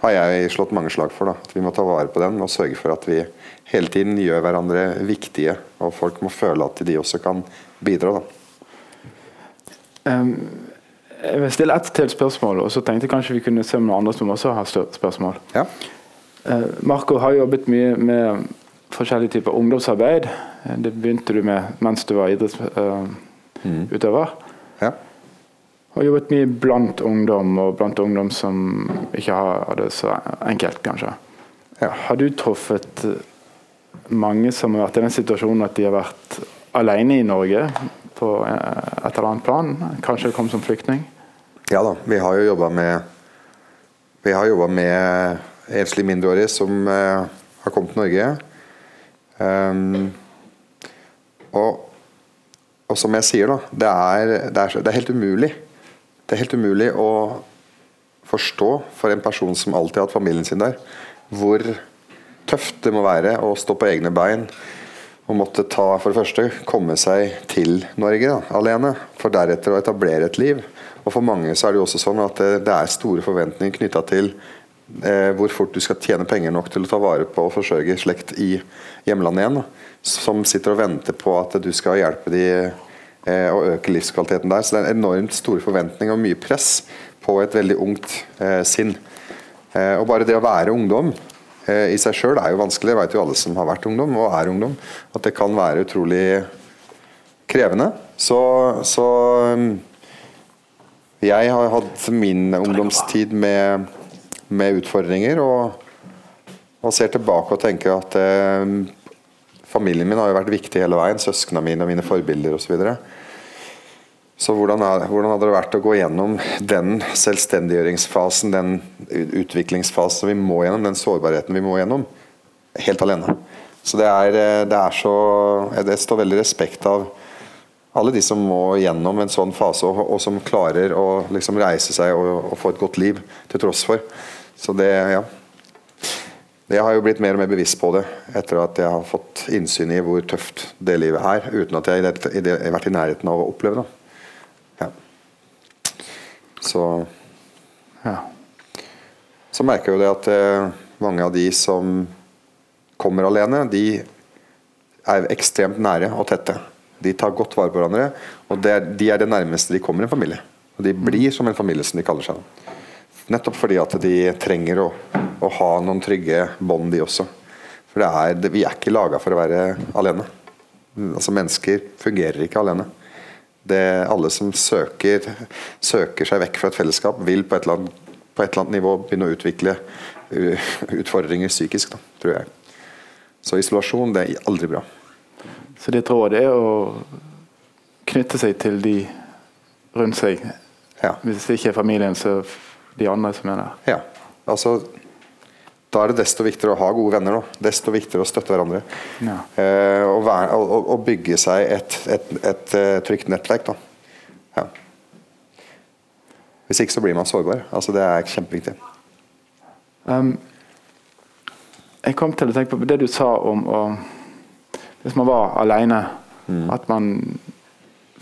har jeg slått mange slag for. da, at Vi må ta vare på den og sørge for at vi hele tiden gjør hverandre viktige. Og folk må føle at de også kan bidra. Da. Um, jeg vil stille ett til spørsmål, og så tenkte jeg kanskje vi kunne se om noen andre som også har spørsmål. Ja. Uh, Marco har jobbet mye med forskjellige typer ungdomsarbeid. Det begynte du med mens du var idrettsutøver. Uh, mm. ja. Og jobbet mye blant ungdom, og blant ungdom som ikke har det så enkelt, kanskje. Ja. Har du truffet mange som har vært i den situasjonen at de har vært alene i Norge på et eller annet plan? Kanskje kom som flyktning? Ja da, vi har jo jobba med Vi har jobba med enslige mindreårige som uh, har kommet til Norge. Um, og, og, som jeg sier, da, det er, det, er, det er, helt umulig. Det er helt umulig å forstå for en person som alltid har hatt familien sin der, hvor tøft det må være å stå på egne bein og måtte ta, for det første, komme seg til Norge da, alene, for deretter å etablere et liv. Og For mange så er det jo også sånn at det, det er store forventninger knytta til eh, hvor fort du skal tjene penger nok til å ta vare på og forsørge slekt i hjemlandet igjen. Da, som sitter og venter på at du skal hjelpe de eh, og øke livskvaliteten der. Så det er enormt store forventninger og mye press på et veldig ungt eh, sinn. Eh, og bare det å være ungdom Eh, i seg sjøl er jo vanskelig. Det vet jo alle som har vært ungdom og er ungdom. At det kan være utrolig krevende. Så, så um, jeg har hatt min ungdomstid med, med utfordringer, og, og, ser tilbake og tenker at eh, familien min har jo vært viktig hele veien. Søsknene mine og mine forbilder osv. Og, så så hvordan, er, hvordan, hadde det vært å gå gjennom den selvstendiggjøringsfasen, den utviklingsfasen vi må gjennom, den sårbarheten vi må gjennom, helt alene? Så det er, eh, det er så Det står veldig respekt av alle de som må gjennom en sånn fase, og, og som klarer å liksom reise seg og, og, få et godt liv til tross for. Så det, ja. Jeg har jo blitt mer og mer bevisst på det etter at jeg har fått innsyn i hvor tøft det livet er, uten at jeg har vært i nærheten av å oppleve det. Så ja. Så merker jeg jo det at eh, mange av de som kommer alene, de er ekstremt nære og tette. De tar godt vare på hverandre, og er, de er det nærmeste de kommer en familie. Og De blir som en familie, som de kaller seg. Nettopp fordi at de trenger å, å ha noen trygge bånd, de også. For er, vi er ikke laga for å være alene. Altså Mennesker fungerer ikke alene det alle som søker, søker seg vekk fra et fellesskap, vil på et eller annet, på et eller annet nivå begynne å utvikle utfordringer psykisk, da, tror jeg. Så isolasjon det er aldri bra. Så ditt råd er å knytte seg til de rundt seg? Ja. Hvis det ikke er familien, så de andre som er der? Ja. Altså da er det desto viktigere å ha gode venner. Da. Desto viktigere å støtte hverandre. Ja. Eh, og, være, og, og, bygge seg et, et, et, et eh, trygt nettverk. Ja. Hvis ikke så blir man sårbar. Altså, det er kjempeviktig. Um, jeg kom til å tenke på det du sa om å Hvis man var alene, mm. at man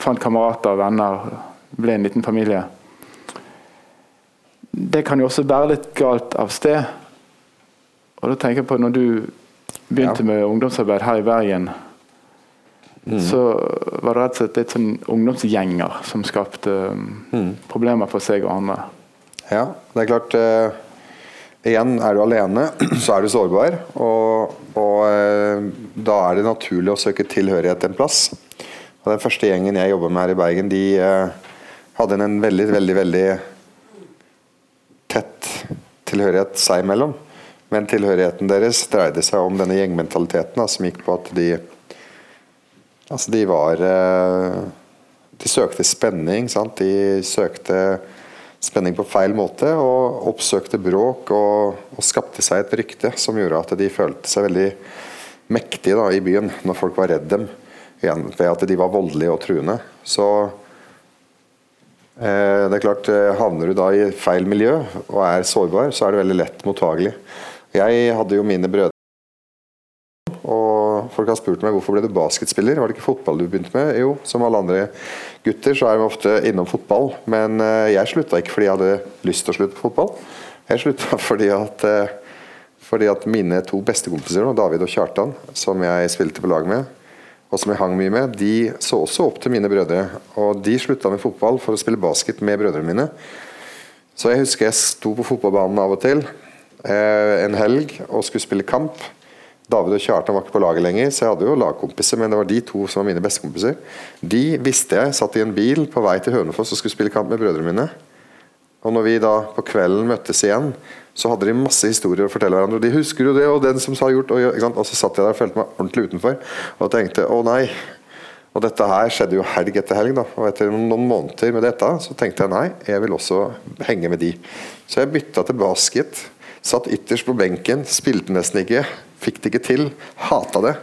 fant kamerater og venner, ble en liten familie. Det kan jo også bære litt galt av sted. Og da tenker jeg på når du begynte ja. med ungdomsarbeid her i Bergen, mm. så var det rett og slett litt sånn ungdomsgjenger som skapte um, mm. problemer for seg og andre. Ja, det er klart. Eh, igjen, er du alene, så er du sårbar. Og, og eh, da er det naturlig å søke tilhørighet en plass. Og Den første gjengen jeg jobber med her i Bergen, de eh, hadde en veldig, veldig, veldig tett tilhørighet seg imellom. Men tilhørigheten deres dreide seg om denne gjengmentaliteten som gikk på at de Altså, de var eh, De søkte spenning, sant. De søkte spenning på feil måte og oppsøkte bråk og, og skapte seg et rykte som gjorde at de følte seg veldig mektige da, i byen når folk var redd dem ved at de var voldelige og truende. Så eh, det er klart, eh, Havner du da i feil miljø og er sårbar, så er det veldig lett mottagelig. Jeg hadde jo mine brødre og folk har spurt meg hvorfor ble du basketspiller, var det ikke fotball du begynte med? Jo, som alle andre gutter så er de ofte innom fotball, men eh, jeg slutta ikke fordi jeg hadde lyst til å slutte på fotball. Jeg slutta fordi at, eh, fordi at mine to bestekompiser, David og Kjartan, som jeg spilte på lag med, og som jeg hang mye med, de så også opp til mine brødre. Og de slutta med fotball for å spille basket med brødrene mine. Så jeg husker jeg sto på fotballbanen av og til en helg og skulle spille kamp. David og Kjartan var ikke på laget lenger, så jeg hadde jo lagkompiser, men det var de to som var mine bestekompiser. De visste jeg satt i en bil på vei til Hønefoss og skulle spille kamp med brødrene mine. Og når vi da på kvelden møttes igjen, så hadde de masse historier å fortelle hverandre. Og De husker jo det, og den som sa gjort Og, og så satt jeg der og følte meg ordentlig utenfor og tenkte å nei. Og dette her skjedde jo helg etter helg, da. Og etter noen måneder med dette, så tenkte jeg nei, jeg vil også henge med de. Så jeg bytta til basket Satt ytterst på benken, spilte nesten ikke, fikk det ikke til, hata det.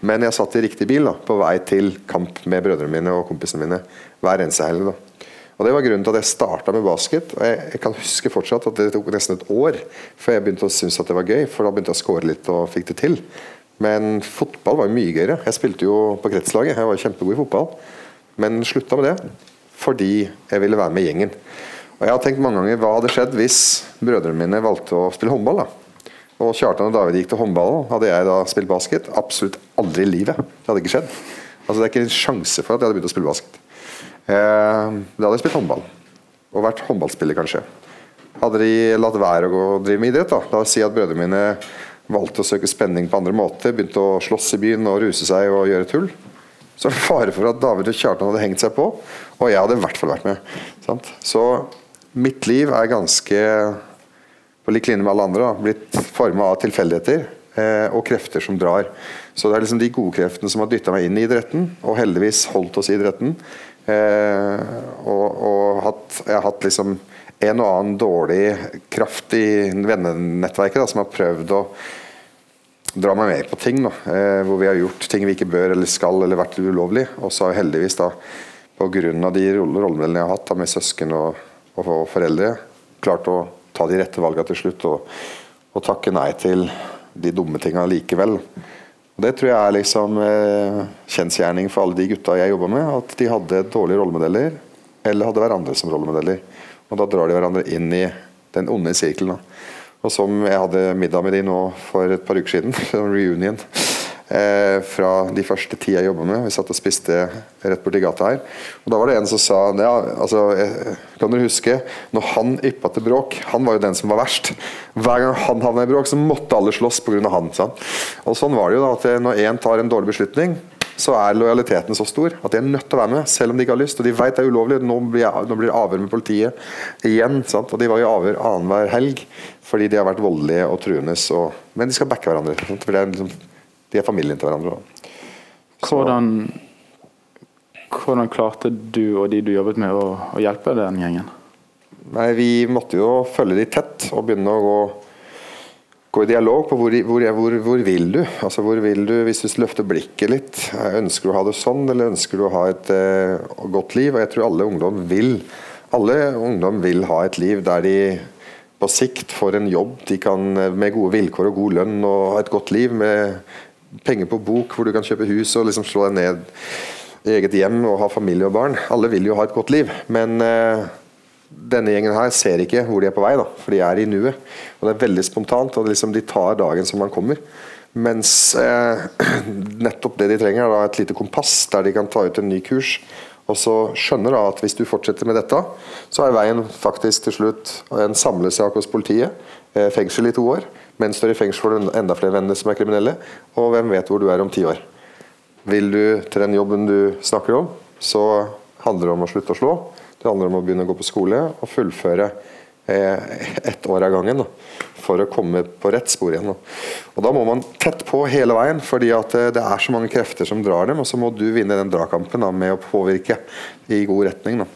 Men jeg satt i riktig bil da, på vei til kamp med brødrene mine og kompisene mine hver eneste helg. da. Og Det var grunnen til at jeg starta med basket. og jeg, jeg, kan huske fortsatt at det tok nesten et år før jeg begynte å synes at det var gøy, for da begynte jeg å score litt og fikk det til. Men fotball var jo mye gøyere. Jeg spilte jo på kretslaget, jeg var kjempegod i fotball. Men slutta med det fordi jeg ville være med gjengen. Og Jeg har tenkt mange ganger hva hadde skjedd hvis brødrene mine valgte å spille håndball. da og Kjartan og David gikk til håndballen, hadde jeg da spilt basket? Absolutt aldri i livet. Det hadde ikke skjedd. Altså Det er ikke en sjanse for at jeg hadde begynt å spille basket. Eh, da hadde jeg spilt håndball. Og vært håndballspiller, kanskje. Hadde de latt være å gå og drive med idrett, da, da si at brødrene mine valgte å søke spenning på andre måter, begynte å slåss i byen og ruse seg og gjøre tull, så er det fare for at David og Kjartan hadde hengt seg på, og jeg hadde i hvert fall vært med. Sant? Så mitt liv er ganske på lik linje med alle andre, da, blitt forma av tilfeldigheter eh, og krefter som drar. Så det er liksom de gode kreftene som har dytta meg inn i idretten, og heldigvis holdt oss i idretten. Eh, og, og hatt, jeg har hatt liksom en og annen dårlig kraft i vennenettverket da, som har prøvd å dra meg med på ting. Da, eh, hvor vi har gjort ting vi ikke bør eller skal, eller vært ulovlig. Og så heldigvis, da, pga. de rollemodellene jeg har hatt da, med søsken og, og, foreldre, klart å ta de rette valgene til slutt og, og takke nei til de dumme tinga likevel. Og Det tror jeg er liksom eh, kjensgjerning for alle de gutta jeg jobba med. At de hadde dårlige rollemodeller, eller hadde hverandre som rollemodeller. Og Da drar de hverandre inn i den onde sirkelen. Og som jeg hadde middag med de nå for et par uker siden, reunion fra de første ti jeg jobba med. Vi satt og spiste rett borti gata her. Og Da var det en som sa ja, altså, eh, Kan dere huske når han yppa til bråk? Han var jo den som var verst. Hver gang han havna i bråk, så måtte alle slåss pga. han. Sånn. Og Sånn var det jo da, at eh, når én tar en dårlig beslutning, så er lojaliteten så stor at de er nødt til å være med, selv om de ikke har lyst. Og de vet det er ulovlig. Nå blir, nå blir det avhør med politiet igjen. Sant? Og de var i avhør annenhver helg fordi de har vært voldelige og truende. Men de skal backe hverandre. Sant? For det er liksom de er familien til hverandre. Hvordan, hvordan, klarte du og de du jobbet med, å, å hjelpe den gjengen? Nei, Vi måtte jo følge de tett og begynne å gå, gå i dialog på hvor, hvor, hvor, hvor, vil du? Altså hvor vil du hvis du løfter blikket litt? Ønsker du å ha det sånn, eller ønsker du å ha et uh, godt liv? Og jeg tror alle ungdom vil alle ungdom vil ha et liv der de på sikt får en jobb de kan, med gode vilkår og god lønn og et godt liv med penger på bok hvor du kan kjøpe hus og liksom slå deg ned i eget hjem og ha familie og barn. Alle vil jo ha et godt liv, men uh, denne gjengen her ser ikke hvor de er på vei, da, for de er i nuet. Og Det er veldig spontant, og liksom, de tar dagen som den kommer. Mens uh, nettopp det de trenger, er da et lite kompass der de kan ta ut en ny kurs. Og så skjønner da at hvis du fortsetter med dette, så er veien faktisk til slutt en samlesak hos politiet, eh, fengsel i to år. Mens du er i fengsel for enda flere venner som er kriminelle, og hvem vet hvor du er om ti år. Vil du til den jobben du snakker om, så handler det om å slutte å slå. Det handler om å begynne å gå på skole og fullføre eh, ett år av gangen. Da, for å komme på rett spor igjen. Da. Og da må man tett på hele veien, fordi at eh, det er så mange krefter som drar dem. Og så må du vinne den dragkampen da, med å påvirke i god retning. Da.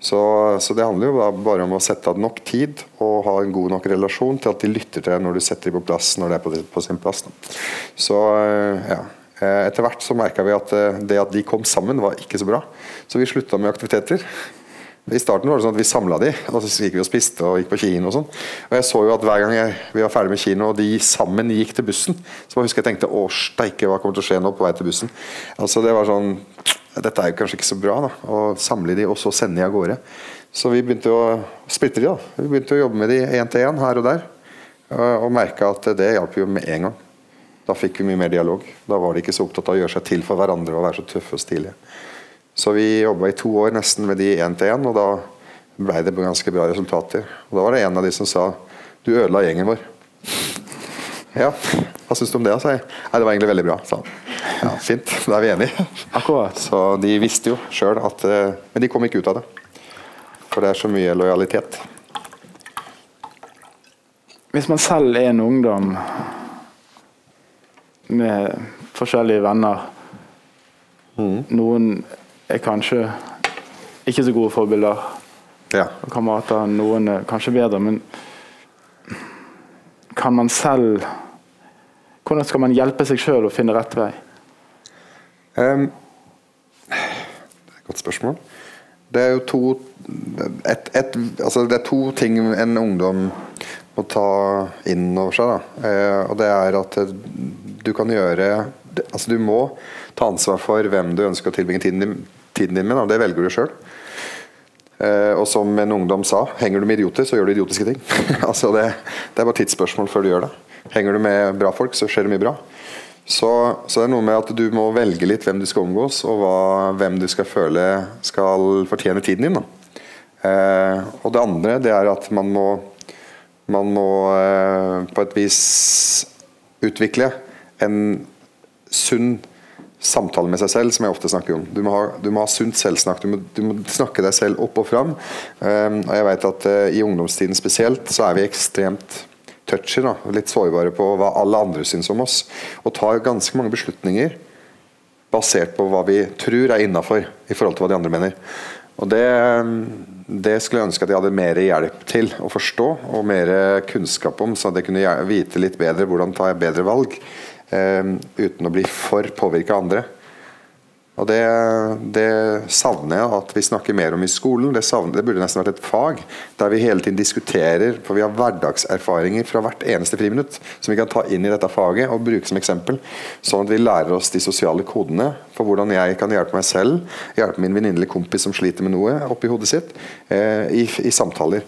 Så, så, det handler jo bare om å sette av nok tid og ha en god nok relasjon til at de lytter til deg når du setter dem på plass når det er på, på sin plass. Da. Så ja. Eh, etter hvert så merka vi at eh, det at de kom sammen, var ikke så bra. Så vi slutta med aktiviteter. I starten var det sånn at vi samla de, og så gikk vi og spiste og gikk på kino. og sånn. Og jeg så jo at Hver gang jeg, vi var ferdig med kino og de sammen gikk til bussen, så jeg husker jeg tenkte å steike, hva kommer til å skje nå på vei til bussen? Altså det var sånn dette er jo kanskje ikke så bra, da, å samle de og så sende de av gårde. Så vi begynte å splitte de. da. Vi begynte å jobbe med de én til én her og der. Og merka at det hjalp jo med en gang. Da fikk vi mye mer dialog. Da var de ikke så opptatt av å gjøre seg til for hverandre og være så tøffe og stilige. Så vi jobba i to år nesten med de én til én, og da ble det ganske bra resultater. Og Da var det en av de som sa du ødela gjengen vår. Ja, hva syns du om det? Altså? Nei, det var egentlig veldig bra, sa han. Ja, Fint, da er vi enige. Akkurat. Så de visste jo sjøl at eh, Men de kom ikke ut av det. For det er så mye lojalitet. Hvis man selv er en ungdom med forskjellige venner mm. Noen er kanskje ikke så gode forbilder ja. og kamerater. Noen er kanskje bedre, men kan man selv Hvordan skal man hjelpe seg sjøl å finne rett vei? Um, det er et godt spørsmål. Det er jo to et, et, altså det er to ting en ungdom må ta inn over seg. Eh, og det er at du kan gjøre Altså du må ta ansvar for hvem du ønsker å tilbringe tiden din, tiden din med. Da. Det velger du sjøl. Eh, og som en ungdom sa, henger du med idioter, så gjør du idiotiske ting. altså det, det, er bare tidsspørsmål før du gjør det. Henger du med bra folk, så skjer det mye bra. Så, så, det er noe med at du må velge litt hvem du skal omgås, og hva, hvem du skal føle skal fortjene tiden din. Eh, og det andre det er at man må, man må eh, på et vis utvikle en sunn samtale med seg selv, som jeg ofte snakker om. Du må ha, du må ha sunt selvsnakk. Du må, du må, snakke deg selv opp og fram. Um, og jeg vet at uh, I ungdomstiden spesielt så er vi ekstremt touchy, da, litt sårbare på hva alle andre syns om oss. Og tar ganske mange beslutninger basert på hva vi tror er innafor i forhold til hva de andre mener. Og det, det, skulle jeg ønske at jeg hadde mer hjelp til å forstå og mer kunnskap om, så at jeg kunne vite litt bedre hvordan tar jeg bedre valg. Eh, uten å bli for påvirka av andre. Og det, det, savner jeg at vi snakker mer om i skolen. Det, savner, det, burde nesten vært et fag der vi hele tiden diskuterer, for vi har hverdagserfaringer fra hvert eneste friminutt som vi kan ta inn i dette faget og bruke som eksempel. Sånn at vi lærer oss de sosiale kodene for hvordan jeg kan hjelpe meg selv, hjelpe min venninne kompis som sliter med noe oppi hodet sitt, eh, i, i samtaler.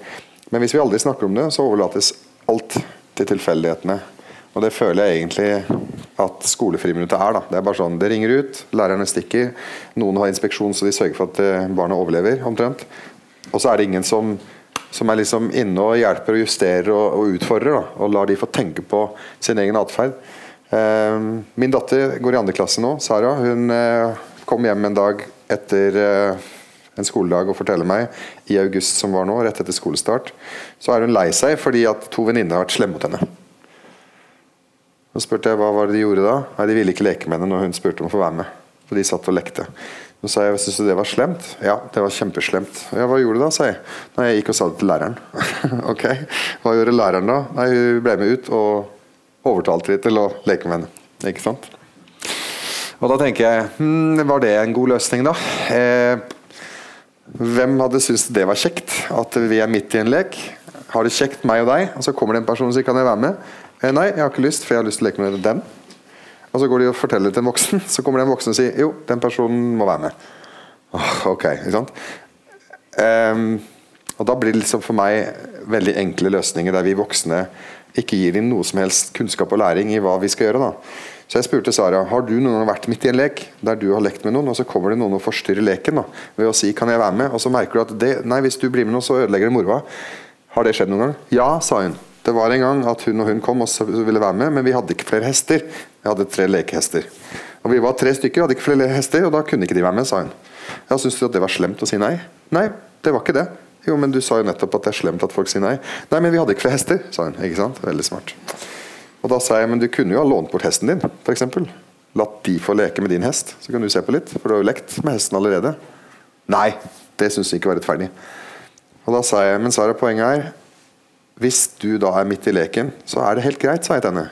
Men hvis vi aldri snakker om det, så overlates alt til tilfeldighetene og det føler jeg egentlig at skolefriminuttet er. da. Det er bare sånn, det ringer ut, lærerne stikker, noen har inspeksjon så de sørger for at eh, barna overlever, omtrent. Og så er det ingen som, som er liksom inne og hjelper og justerer og, og utfordrer, da, og lar de få tenke på sin egen atferd. Eh, min datter går i andre klasse nå, Sara. Hun eh, kom hjem en dag etter eh, en skoledag og forteller meg i august som var nå, rett etter skolestart, så er hun lei seg fordi at to venninner har vært slemme mot henne. Så spurte jeg hva var det de gjorde da. Nei, De ville ikke leke med henne når hun spurte om å få være med. For de satt og lekte. Så sa jeg syns du det var slemt? Ja, det var kjempeslemt. Ja, Hva gjorde du da? sa jeg. Nei, jeg gikk og sa det til læreren. ok, hva gjorde læreren da? Nei, Hun ble med ut og overtalte de til å leke med henne. Ikke sant? Og da tenker jeg hm, Var det en god løsning, da? Eh, hvem hadde syntes det var kjekt? At vi er midt i en lek? Har det kjekt, meg og deg? Og så kommer det en person som ikke kan være med? Eh, nei, jeg har ikke lyst, for jeg har lyst til å leke med den. Og så går de og forteller det til en voksen, så kommer det en voksen og sier jo, den personen må være med. Oh, ok, ikke sant? Um, og Da blir det liksom for meg veldig enkle løsninger der vi voksne ikke gir dem noe som helst kunnskap og læring i hva vi skal gjøre. da. Så jeg spurte Sara har du noen gang vært midt i en lek der du har lekt med noen, og så kommer det noen og forstyrrer leken da, ved å si kan jeg være med, og så merker du at det, nei, hvis du blir med noen, så ødelegger det moroa. Har det skjedd noen gang? Ja, sa hun. Det var en gang at hun og hun kom og ville være med, men vi hadde ikke flere hester. Vi hadde tre lekehester. Og Vi var tre stykker, hadde ikke flere hester, og da kunne ikke de være med, sa hun. Ja, Syns du at det var slemt å si nei? Nei, det var ikke det. Jo, men du sa jo nettopp at det er slemt at folk sier nei. Nei, men vi hadde ikke flere hester, sa hun. Ikke sant? Veldig smart. Og da sa jeg, men du kunne jo ha lånt bort hesten din, f.eks. Latt de få leke med din hest, så kan du se på litt. For du har jo lekt med hesten allerede. Nei, det syns vi ikke var rettferdig. Og da sa jeg, men Sara, poenget er hvis du da er midt i leken, så er det helt greit, sa jeg til henne.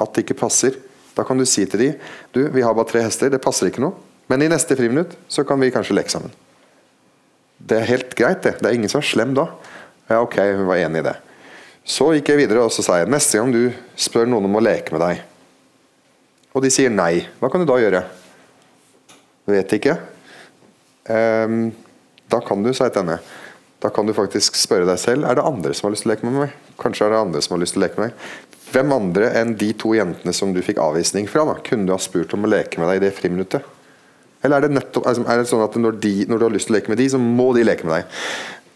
At det ikke passer. Da kan du si til de, du, vi har bare tre hester, det passer ikke noe. Men i neste friminutt så kan vi kanskje leke sammen. Det er helt greit, det. Det er ingen som er slem da. Ja, ok, hun var enig i det. Så gikk jeg videre og så sa jeg, neste gang du spør noen om å leke med deg, og de sier nei, hva kan du da gjøre? Vet ikke. Um, da kan du, sa jeg til henne da kan du faktisk spørre deg selv er det andre som har lyst til å leke med meg. Kanskje er det andre som har lyst til å leke med meg. Hvem andre enn de to jentene som du fikk avvisning fra, da, kunne du ha spurt om å leke med deg i det friminuttet? Eller er det, nettopp, altså, er det sånn at når, de, når, du har lyst til å leke med de, så må de leke med deg?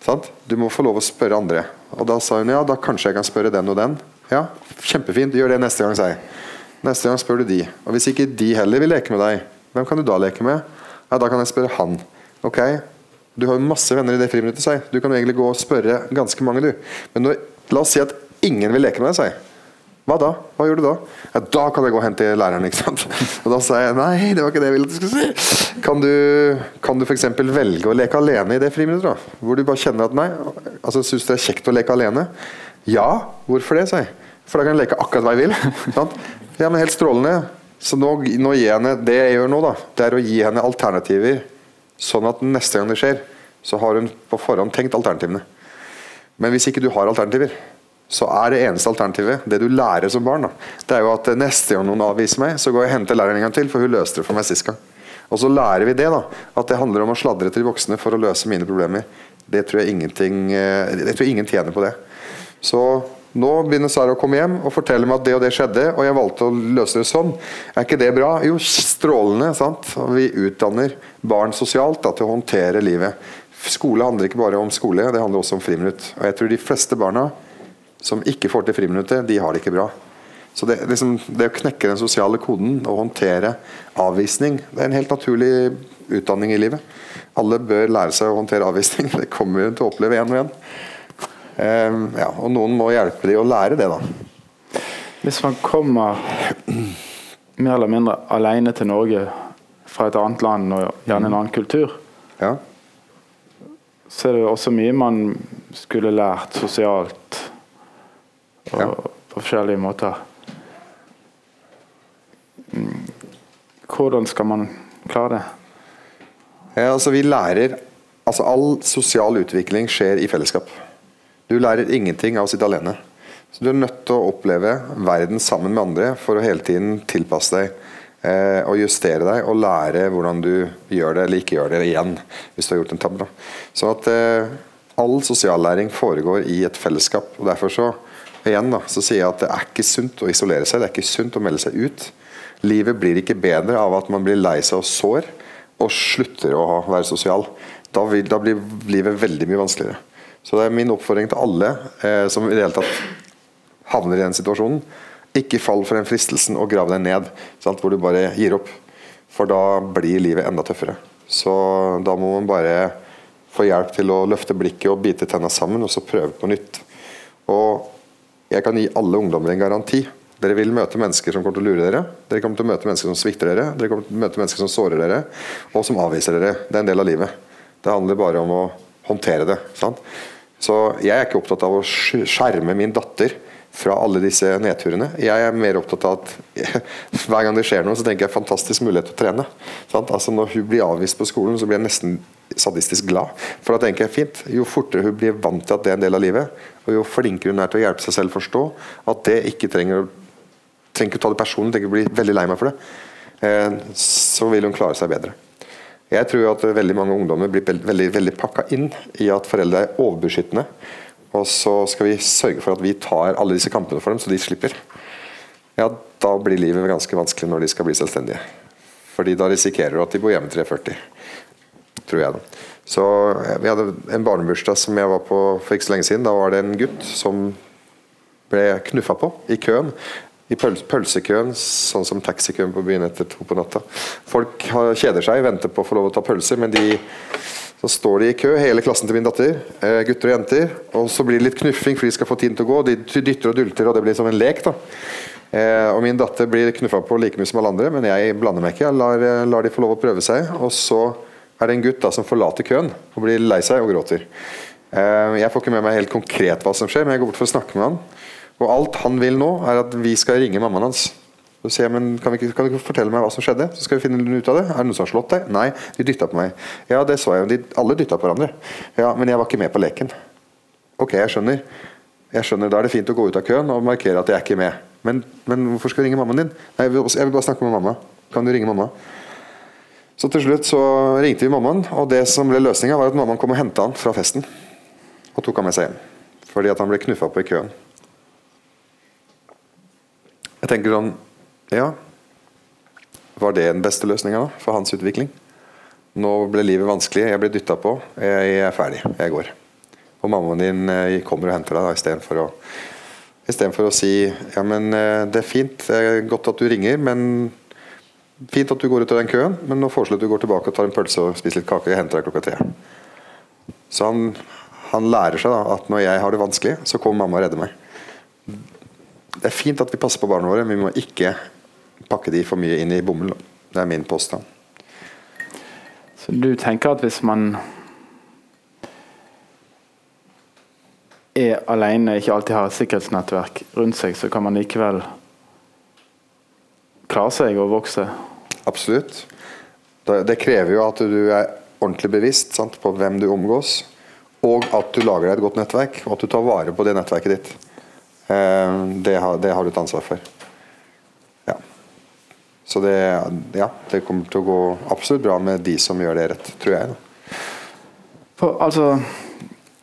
Sant? Du må få lov å spørre andre. Og da sa hun ja, da kanskje jeg kan spørre den og den. Ja, kjempefint, gjør det neste gang, sa jeg. Neste gang spør du de. Og hvis ikke de heller vil leke med deg, hvem kan du da leke med? Ja, da kan jeg spørre han. Ok, du har jo masse venner i det friminuttet, si. Du kan jo egentlig gå og spørre ganske mange, du. Men når, la oss si at ingen vil leke med deg, si. Hva da? Hva gjør du da? Ja, da kan jeg gå og hente læreren, ikke sant. Og da sa jeg nei, det var ikke det jeg ville at du skulle si. Kan du, kan du f.eks. velge å leke alene i det friminuttet, da? Hvor du bare kjenner at nei, altså syns det er kjekt å leke alene? Ja, hvorfor det, sier jeg. for da kan jeg leke akkurat hva jeg vil. Sant? Ja, men helt strålende. Så nå, nå gir jeg henne Det jeg gjør nå, da, det er å gi henne alternativer, sånn at neste gang det skjer, så har hun på forhånd tenkt alternativene. Men hvis ikke du har alternativer, så er det eneste alternativet det du lærer som barn. Da. Det er jo at neste gang noen avviser meg, så går jeg og henter læreren en gang til, for hun løste det for meg sist gang. Og så lærer vi det, da. At det handler om å sladre til voksne for å løse mine problemer. Det tror jeg, eh, jeg tror ingen tjener på det. Så nå begynner Sara å komme hjem og fortelle meg at det og det skjedde, og jeg valgte å løse det sånn. Er ikke det bra? Jo, strålende. sant? Vi utdanner barn sosialt da, til å håndtere livet. Skole handler ikke bare om skole, det handler også om friminutt. Og jeg tror de fleste barna som ikke får til friminuttet, de har det ikke bra. Så det, liksom, det, å knekke den sosiale koden og håndtere avvisning, det er en helt naturlig utdanning i livet. Alle bør lære seg å håndtere avvisning. Det kommer vi til å oppleve igjen og igjen. Um, ja, og noen må hjelpe dem å lære det, da. Hvis man kommer mer eller mindre alene til Norge fra et annet land og gjerne en annen kultur, ja. så er det også mye man skulle lært sosialt og ja. på forskjellige måter. Hvordan skal man klare det? Ja, altså vi lærer altså All sosial utvikling skjer i fellesskap. Du lærer ingenting av å sitte alene. Så Du er nødt til å oppleve verden sammen med andre for å hele tiden tilpasse deg eh, og justere deg og lære hvordan du gjør det eller ikke gjør det igjen hvis du har gjort en tabbe. Så at eh, all sosiallæring foregår i et fellesskap. og Derfor så igjen da, så sier jeg at det er ikke sunt å isolere seg, det er ikke sunt å melde seg ut. Livet blir ikke bedre av at man blir lei seg og sår og slutter å være sosial. Da, vil, da blir livet veldig mye vanskeligere. Så det er min oppfordring til alle eh, som i det hele tatt havner i den situasjonen. Ikke fall for den fristelsen og grav deg ned, sant, hvor du bare gir opp. For da blir livet enda tøffere. Så da må man bare få hjelp til å løfte blikket og bite tenna sammen, og så prøve på nytt. Og jeg kan gi alle ungdommer en garanti. Dere vil møte mennesker som kommer til å lure dere. Dere kommer til å møte mennesker som svikter dere. Dere kommer til å møte mennesker som sårer dere, og som avviser dere. Det er en del av livet. Det handler bare om å håndtere det. Sant? Så jeg er ikke opptatt av å skjerme min datter fra alle disse nedturene. Jeg er mer opptatt av at hver gang det skjer noe, så tenker jeg fantastisk mulighet til å trene. Altså Når hun blir avvist på skolen, så blir jeg nesten sadistisk glad. For da tenker jeg fint, Jo fortere hun blir vant til at det er en del av livet, og jo flinkere hun er til å hjelpe seg selv forstå at det ikke trenger, trenger å ta det personlig, tenker å bli veldig lei meg for det, eh, så vil hun klare seg bedre. Jeg tror at veldig mange ungdommer blir veldig, veldig pakka inn i at foreldre er overbeskyttende. Og så skal vi sørge for at vi tar alle disse kampene for dem, så de slipper. Ja, da blir livet ganske vanskelig når de skal bli selvstendige. Fordi da risikerer du at de bor hjemme til de er 40 tror jeg. da. Så Vi hadde en barnebursdag som jeg var på for ikke så lenge siden. Da var det en gutt som ble knuffa på i køen. I pølsekøen, sånn som taxikøen på byen etter to på natta. Folk kjeder seg, venter på å få lov å ta pølser, men de, så står de i kø, hele klassen til min datter, eh, gutter og jenter. Og så blir det litt knuffing, for de skal få tiden til å gå. De dytter og dulter, og det blir som en lek. da. Eh, og Min datter blir knuffa på like mye som alle andre, men jeg blander meg ikke. Jeg lar, eh, lar de få lov å prøve seg. Og så er det en gutt da som forlater køen og blir lei seg og gråter. Jeg får ikke med meg helt konkret hva som skjer, men jeg går bort for å snakke med han. Og alt han vil nå, er at vi skal ringe mammaen hans. Så sier jeg, men kan, vi, kan, du ikke fortelle meg hva som skjedde? Så skal vi finne ut av det. Er det noen som har slått deg? Nei, de dytta på meg. Ja, det så jeg. jo. alle dytta på hverandre. Ja, men jeg var ikke med på leken. Ok, jeg skjønner. Jeg skjønner, Da er det fint å gå ut av køen og markere at jeg er ikke med. Men, men hvorfor skal du ringe mammaen din? Nei, jeg vil, jeg vil bare snakke med mamma. Kan du ringe mamma? Så til slutt så ringte vi mammaen, og det som ble løsninga, var at mammaen kom og henta han fra festen. Og tok han med seg hjem. Fordi at han ble knuffa på i køen. Jeg tenker sånn Ja, var det den beste løsninga for hans utvikling? Nå ble livet vanskelig, jeg ble dytta på. Jeg er ferdig, jeg går. Og mammaen din eh, kommer og henter deg istedenfor å Istedenfor å si ja, men eh, det er fint, det er godt at du ringer, men Fint at du går ut av den køen, men nå foreslår jeg at du går tilbake og tar en pølse og spiser litt kake. Jeg henter deg klokka tre. Så han, han lærer seg da, at når jeg har det vanskelig, så kommer mamma og redder meg. Det er fint at vi passer på barna våre, men vi må ikke pakke de for mye inn i bomull. Det er min påstand. Så du tenker at hvis man er alene, ikke alltid har et sikkerhetsnettverk rundt seg, så kan man likevel klare seg og vokse. Absolutt. Det, krever jo at du er ordentlig bevisst sant, på hvem du omgås, og at du lager deg et godt nettverk, og at du tar vare på det nettverket ditt. Eh, det, har, det har du et ansvar for. Ja. Så det, ja, det kommer til å gå absolutt bra med de som gjør det rett, tror jeg. For altså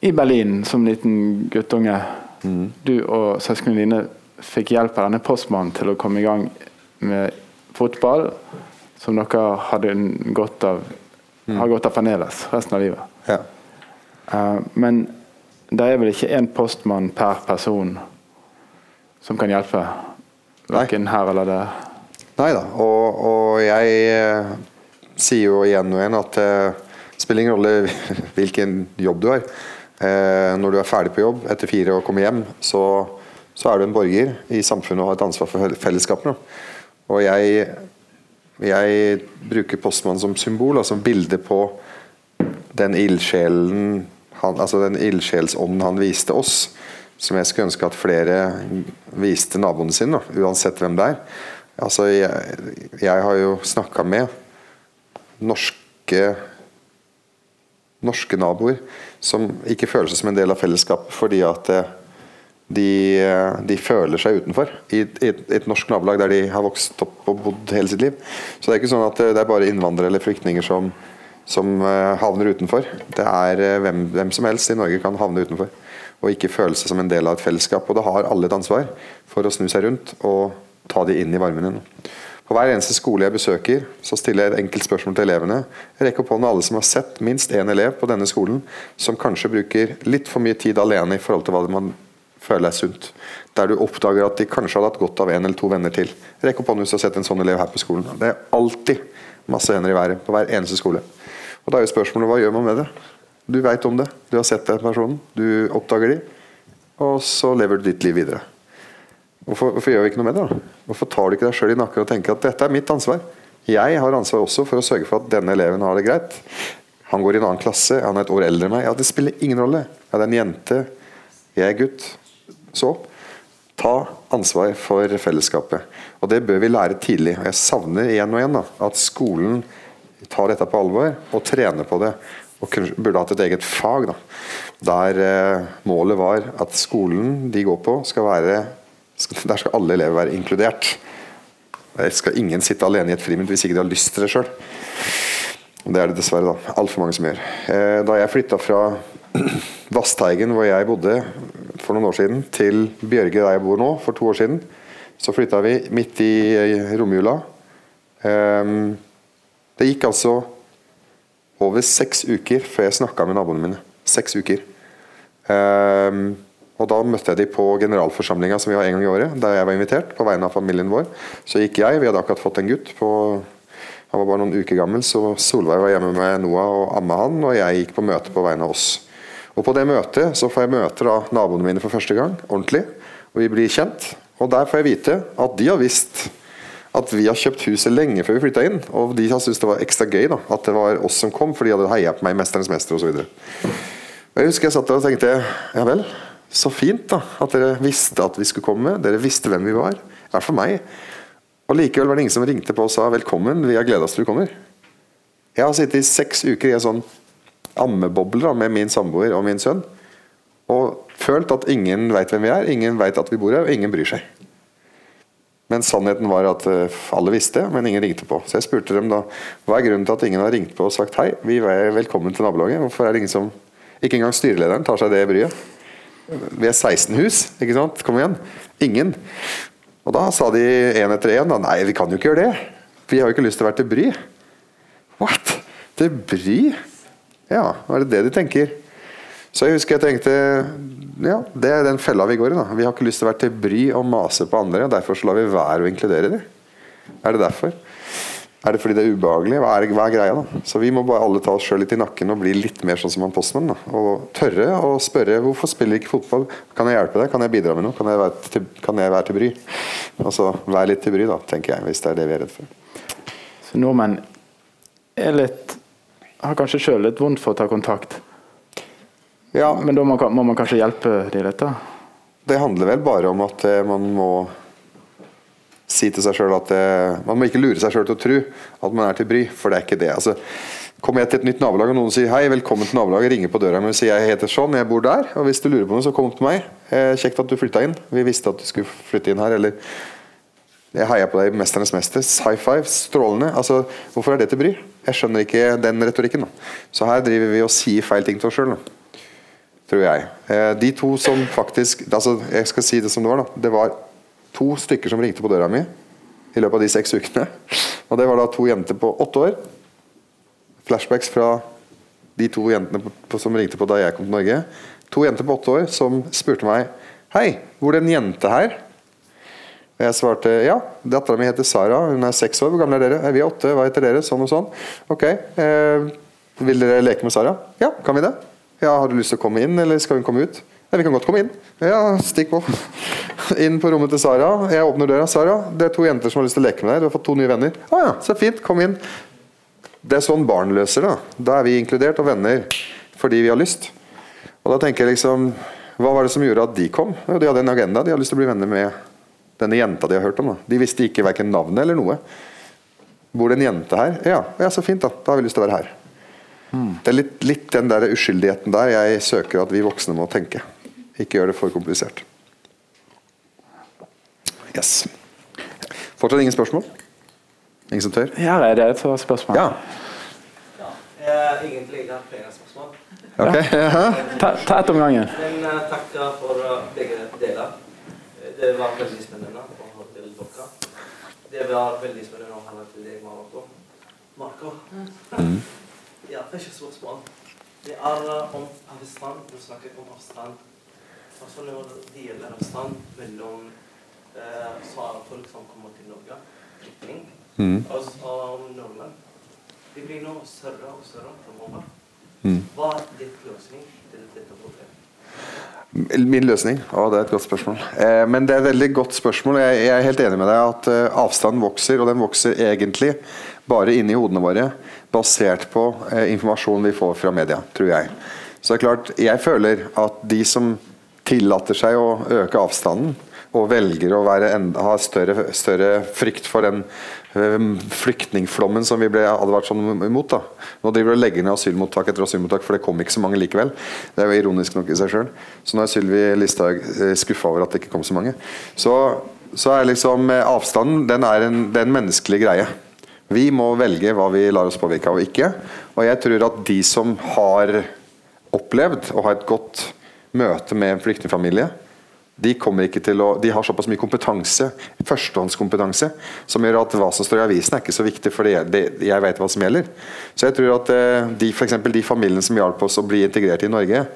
I Berlin som liten guttunge, mm. du og søsknene dine fikk hjelp av denne postmannen til å komme i gang med fotball, som dere hadde godt av, mm. har godt av fremdeles resten av livet. Ja. Uh, men det er vel ikke én postmann per person som kan hjelpe? Verken her eller der? Nei da, og, og jeg eh, sier jo igjen og igjen at det eh, spiller ingen rolle hvilken jobb du har. Eh, når du er ferdig på jobb etter fire og kommer hjem, så, så er du en borger i samfunnet og har et ansvar for fellesskapene. Og jeg, jeg bruker postmannen som symbol, altså bilde på den ildsjelen han, altså den ildsjelsånden han viste oss, som jeg skulle ønske at flere viste naboene sine, uansett hvem det er. Altså, jeg, jeg har jo snakka med norske norske naboer som ikke føler seg som en del av fellesskapet fordi at eh, de, de føler seg utenfor i et, et, et, norsk nabolag der de har vokst opp og bodd hele sitt liv. Så det er ikke sånn at det er bare innvandrere eller flyktninger som som eh, havner utenfor. Det er eh, hvem, hvem, som helst i Norge kan havne utenfor og ikke føle seg som en del av et fellesskap. Og da har alle et ansvar for å snu seg rundt og ta de inn i varmen igjen. På hver eneste skole jeg besøker, så stiller jeg et enkelt spørsmål til elevene. Jeg rekker opp hånden alle som har sett minst én elev på denne skolen som kanskje bruker litt for mye tid alene i forhold til hva man føler er sunt. Der du oppdager at de kanskje hadde hatt godt av en eller to venner til. Rekk opp hånden hvis du har sett en sånn elev her på skolen. Det er alltid masse hender i været på hver eneste skole. Og Da er jo spørsmålet hva gjør man med det? Du veit om det, du har sett den personen, du oppdager de, og så lever du ditt liv videre. Hvorfor, hvorfor gjør vi ikke noe med det? da? Hvorfor tar du ikke deg sjøl i nakken og tenker at dette er mitt ansvar? Jeg har ansvar også for å sørge for at denne eleven har det greit. Han går i en annen klasse, han er et år eldre enn meg. Ja, Det spiller ingen rolle. Ja, det er en jente, jeg er gutt. Så ta ansvar for fellesskapet. Og Det bør vi lære tidlig. Og Jeg savner igjen og igjen da, at skolen tar dette på alvor og trener på det. Og burde hatt et eget fag da, der eh, målet var at skolen de går på, skal være Der skal alle elever være inkludert. Der skal ingen sitte alene i et friminutt hvis ikke de har lyst til det sjøl. Det er det dessverre da, altfor mange som gjør. Eh, da jeg flytta fra Vassteigen, hvor jeg bodde for noen år siden, til Bjørge, der jeg bor nå, for to år siden, så flytta vi midt i romjula. Um, det gikk altså over seks uker før jeg snakka med naboene mine. Seks uker. Um, og Da møtte jeg de på generalforsamlinga som vi har en gang i året, der jeg var invitert på vegne av familien vår. Så gikk jeg, vi hadde akkurat fått en gutt. på han var bare noen uker gammel, så Solveig var hjemme med Noah og amma han, og jeg gikk på møte på vegne av oss. Og På det møtet så får jeg møte da naboene mine for første gang, ordentlig. Og vi blir kjent. Og der får jeg vite at de har visst at vi har kjøpt huset lenge før vi flytta inn. Og de har syntes det var ekstra gøy da, at det var oss som kom, for de hadde heia på meg i 'Mesterens mester' osv. Jeg husker jeg satt der og tenkte ja vel, så fint da, at dere visste at vi skulle komme. Dere visste hvem vi var. Det er for meg. Og likevel var det ingen som ringte på og sa 'velkommen, vi har gleda oss til du kommer'. Jeg har sittet i seks uker i en sånn ammeboble med min samboer og min sønn. Og følt at ingen veit hvem vi er, ingen veit at vi bor her, og ingen bryr seg. Men sannheten var at eh, alle visste, men ingen ringte på. Så jeg spurte dem da hva er grunnen til at ingen har ringt på og sagt hei, vi er velkommen til nabolaget. Hvorfor er det ingen som Ikke engang styrelederen tar seg det bryet. Vi er 16 hus, ikke sant? Kom igjen. Ingen. Og da sa de én etter én nei, vi kan jo ikke gjøre det. Vi har jo ikke lyst til å være til bry. What? Til bry? Ja, er det det de tenker? Så jeg husker jeg tenkte ja, det er den fella vi går i. da. Vi har ikke lyst til å være til bry og mase på andre, og derfor så lar vi være å inkludere dem. Er det derfor? Er det fordi det er ubehagelig? Hva er, hva er greia, da? Så vi må bare alle ta oss sjøl litt i nakken og bli litt mer sånn som han postmann. Og tørre å spørre hvorfor spiller ikke fotball? Kan jeg hjelpe deg? Kan jeg bidra med noe? Kan jeg være til, jeg være til bry? Altså vær litt til bry, da, tenker jeg, hvis det er det vi er redd for. Så nordmenn er litt har kanskje sjøl litt vondt for å ta kontakt Ja, Men da må, må man kanskje hjelpe de litt, da? Det handler vel bare om at eh, man må si til seg sjøl at eh, Man må ikke lure seg sjøl til å tro at man er til bry, for det er ikke det. altså Kommer jeg til et nytt nabolag og noen sier hei, velkommen til nabolaget, ringer på døra mi og sier jeg heter sånn, jeg bor der, og hvis du lurer på noe, så kom opp til meg. Eh, kjekt at du flytta inn. Vi visste at du skulle flytte inn her, eller jeg heier på deg, 'Mesternes mester'. High five, strålende. Altså, hvorfor er det til bry? Jeg skjønner ikke den retorikken. Da. Så her driver vi og sier feil ting til oss sjøl, tror jeg. Eh, de to som faktisk altså, Jeg skal si det som det var. da. Det var to stykker som ringte på døra mi i løpet av de seks ukene. Og det var da to jenter på åtte år flashbacks fra de to jentene på, som ringte på da jeg kom til Norge. To jenter på åtte år som spurte meg Hei, bor det en jente her? Og jeg svarte ja. Dattera mi heter Sara, hun er seks år. Hvor gamle er dere? Vi er åtte. Hva heter dere? Sånn og sånn. Ok. Eh, vil dere leke med Sara? Ja, kan vi det? Ja, Har du lyst til å komme inn, eller skal hun komme ut? Ja, vi kan godt komme inn. Ja, stikk på. Inn på rommet til Sara. Jeg åpner døra. Sara, det er to jenter som har lyst til å leke med deg. Du har fått to nye venner. Å ah, ja, så fint. Kom inn. Det er sånn barn løser det. Da er vi inkludert og venner fordi vi har lyst. Og da tenker jeg liksom Hva var det som gjorde at de kom? De hadde en agenda. De hadde lyst til å bli venner med denne jenta de har hørt om. Da. De visste ikke verken navnet eller noe. Bor det en jente her? Ja, ja, så fint, da. Da har vi lyst til å være her. Hmm. Det er litt, litt, den der uskyldigheten der jeg søker at vi voksne må tenke. Ikke gjør det for komplisert. Yes. Fortsatt ingen spørsmål? Ingen som tør? Ja, er det et spørsmål. Ja. ja egentlig har flere spørsmål. Okay. Ja. ta, ta ett om gangen. Men uh, takk for uh, begge deler. Det var veldig spennende å høre til dere. Det var veldig spennende å høre til deg, Marco. Marco. Mm. Ja, første spørsmål. Det er om avstand. Du snakker om avstand. Altså når det gjelder avstand mellom eh, folk som kommer til Norge, flyktning mm. om nordmenn. Det blir nå større og større framover. Mm. Hva er din løsning til dette problemet? Min løsning? Å, det er et godt spørsmål. Eh, men det er et veldig godt spørsmål. Jeg, jeg er helt enig med deg at eh, avstanden vokser, og den vokser egentlig bare inni hodene våre, basert på eh, informasjon vi får fra media, tror jeg. Så det er klart, jeg føler at de som tillater seg å øke avstanden, og velger å være, ha større, større frykt for den Ehm, flyktningflommen som vi ble advart sånn imot. da. Nå driver de og legger ned asylmottak etter asylmottak, for det kom ikke så mange likevel. Det er jo ironisk nok i seg sjøl. Så nå er Sylvi Listhaug eh, skuffa over at det ikke kom så mange. Så, så er liksom eh, avstanden den er en, det er en menneskelig greie. Vi må velge hva vi lar oss påvirke av og ikke. Og jeg tror at de som har opplevd å ha et godt møte med en flyktningfamilie, de, å, de, har såpass mye kompetanse, førstehåndskompetanse, som gjør at hva som står i avisen er ikke så viktig, for jeg vet hva som gjelder. Så jeg tror at eh, de, for de familiene som hjalp oss å bli integrert i Norge,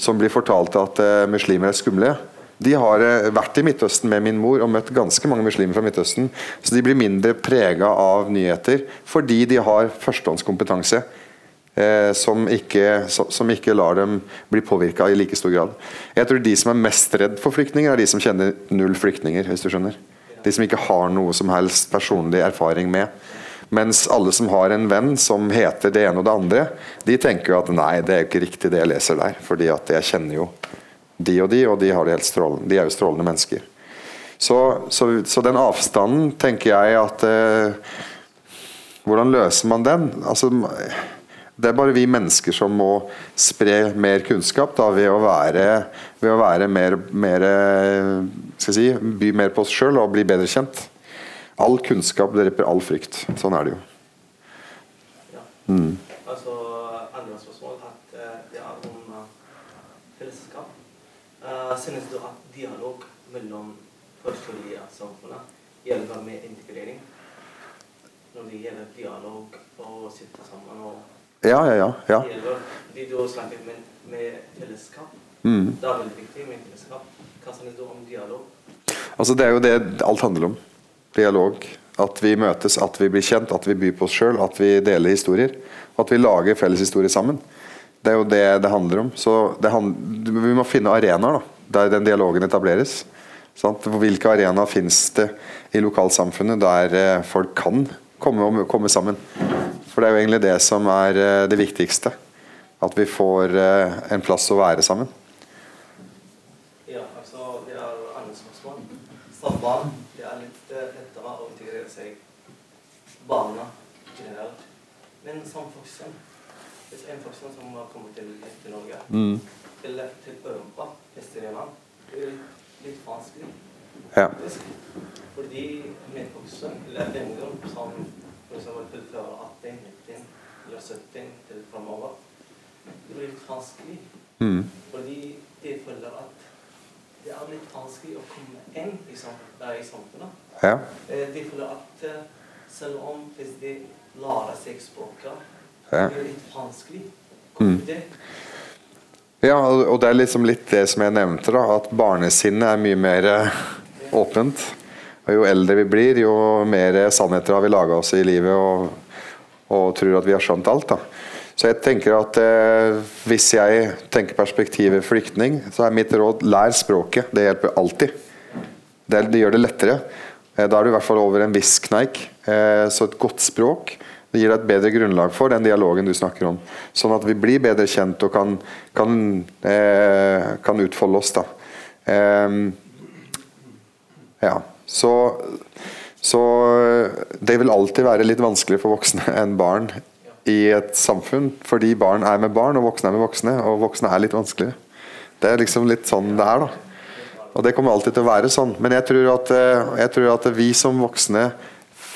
som blir fortalt at uh, muslimer er skumle, de har uh, vært i Midtøsten med min mor og møtt ganske mange muslimer fra Midtøsten. Så de blir mindre prega av nyheter fordi de har førstehåndskompetanse eh, som, ikke, som, ikke, lar dem bli påvirka i like stor grad. Jeg tror de som er mest redd for flyktninger, er de som kjenner null flyktninger. hvis du skjønner. De som ikke har noe som helst personlig erfaring med. Mens alle som har en venn som heter det ene og det andre, de tenker jo at nei, det er jo ikke riktig det jeg leser der. fordi at jeg kjenner jo de og de, og de, har det helt strålende. de er jo strålende mennesker. Så, så, så den avstanden tenker jeg at eh, Hvordan løser man den? Altså det er bare vi mennesker som må spre mer kunnskap da, ved å være, ved å være mer, mer skal si, By mer på oss sjøl og bli bedre kjent. All kunnskap dreper all frykt. Sånn er det jo. Mm. Altså, andre spørsmål at uh, det er om uh, fellesskap. Uh, synes du at dialog mellom forskjellige samfunn hjelper med integrering? Når det gjelder dialog og sitte sammen og ja, ja, ja. ja. Det du snakker med, med fellesskap. Mm. Det er veldig viktig med fellesskap. Hva synes du om dialog? Altså, det er jo det alt handler om. Dialog. At vi møtes, at vi blir kjent, at vi byr på oss sjøl, at vi deler historier. At vi lager felles historier sammen. Det er jo det det handler om. Så hand vi må finne arenaer der den dialogen etableres. Sant? Hvilke arenaer finnes det i lokalsamfunnet der eh, folk kan komme, komme sammen? For det er jo egentlig det som er eh, det viktigste. At vi får eh, en plass å være sammen. Ja, altså det er andre spørsmål. Stadbarn, barn det er litt lettere å integrere seg barna generelt. Men som voksen Hvis en voksen som har kommet til, til Norge, eller til Europa, Det er litt vanskelig. Ja. Fordi med voksen, eller ungdom som f.eks. fra 18, 19 17 til framover, det blir litt vanskelig. Mm. Fordi de føler at det er litt vanskelig å komme inn i, samfunnet. ja. Eh, De føler at eh, selv om hvis de lærer seg språket, Ja. det blir litt vanskelig Kommer komme Mm. dit. Ja, og det er liksom litt det som jeg nevnte, da, at barnesinnet er mye mer åpent. Og jo eldre vi blir, jo mer sannheter har vi laga oss i livet og, og tror at vi har skjønt alt. da. Så jeg tenker at eh, hvis jeg tenker perspektivet flyktning, så er mitt råd lær språket. Det hjelper alltid. Det, det gjør det lettere. Eh, da er du i hvert fall over en viss kneik. Eh, så et godt språk det gir deg et bedre grunnlag for den dialogen du snakker om. Sånn at vi blir bedre kjent og kan, kan, eh, kan utfolde oss. da. Eh, ja, så, så det vil alltid være litt vanskeligere for voksne enn barn i et samfunn. Fordi barn er med barn, og voksne er med voksne. Og voksne er litt vanskeligere. Det er liksom litt sånn det er, da. Og det kommer alltid til å være sånn. Men jeg tror at, eh, jeg tror at vi som voksne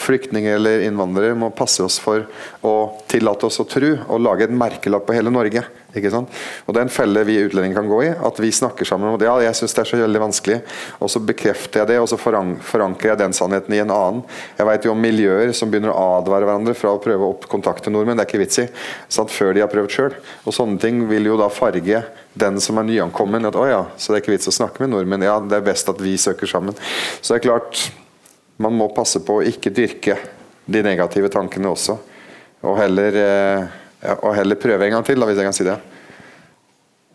flyktninger eller innvandrere må passe oss for å tillate oss å tro og lage et merkelapp på hele Norge. Ikke sant? Og Det er en felle vi utlendinger kan gå i. At vi snakker sammen om det. Ja, jeg syns det er så veldig vanskelig. Og så bekrefter jeg det, og så foran- forankrer jeg den sannheten i en annen. Jeg vet jo om miljøer som begynner å advare hverandre fra å prøve å kontakte nordmenn. Det er ikke vits i. Sant? Før de har prøvd sjøl. Og sånne ting vil jo da farge den som er nyankommen. At å ja, så det er ikke vits å snakke med nordmenn. Ja, det er best at vi søker sammen. Så det er klart man må passe på å ikke dyrke de negative tankene også. Og heller, eh, og heller prøve en gang til, da, hvis jeg kan si det.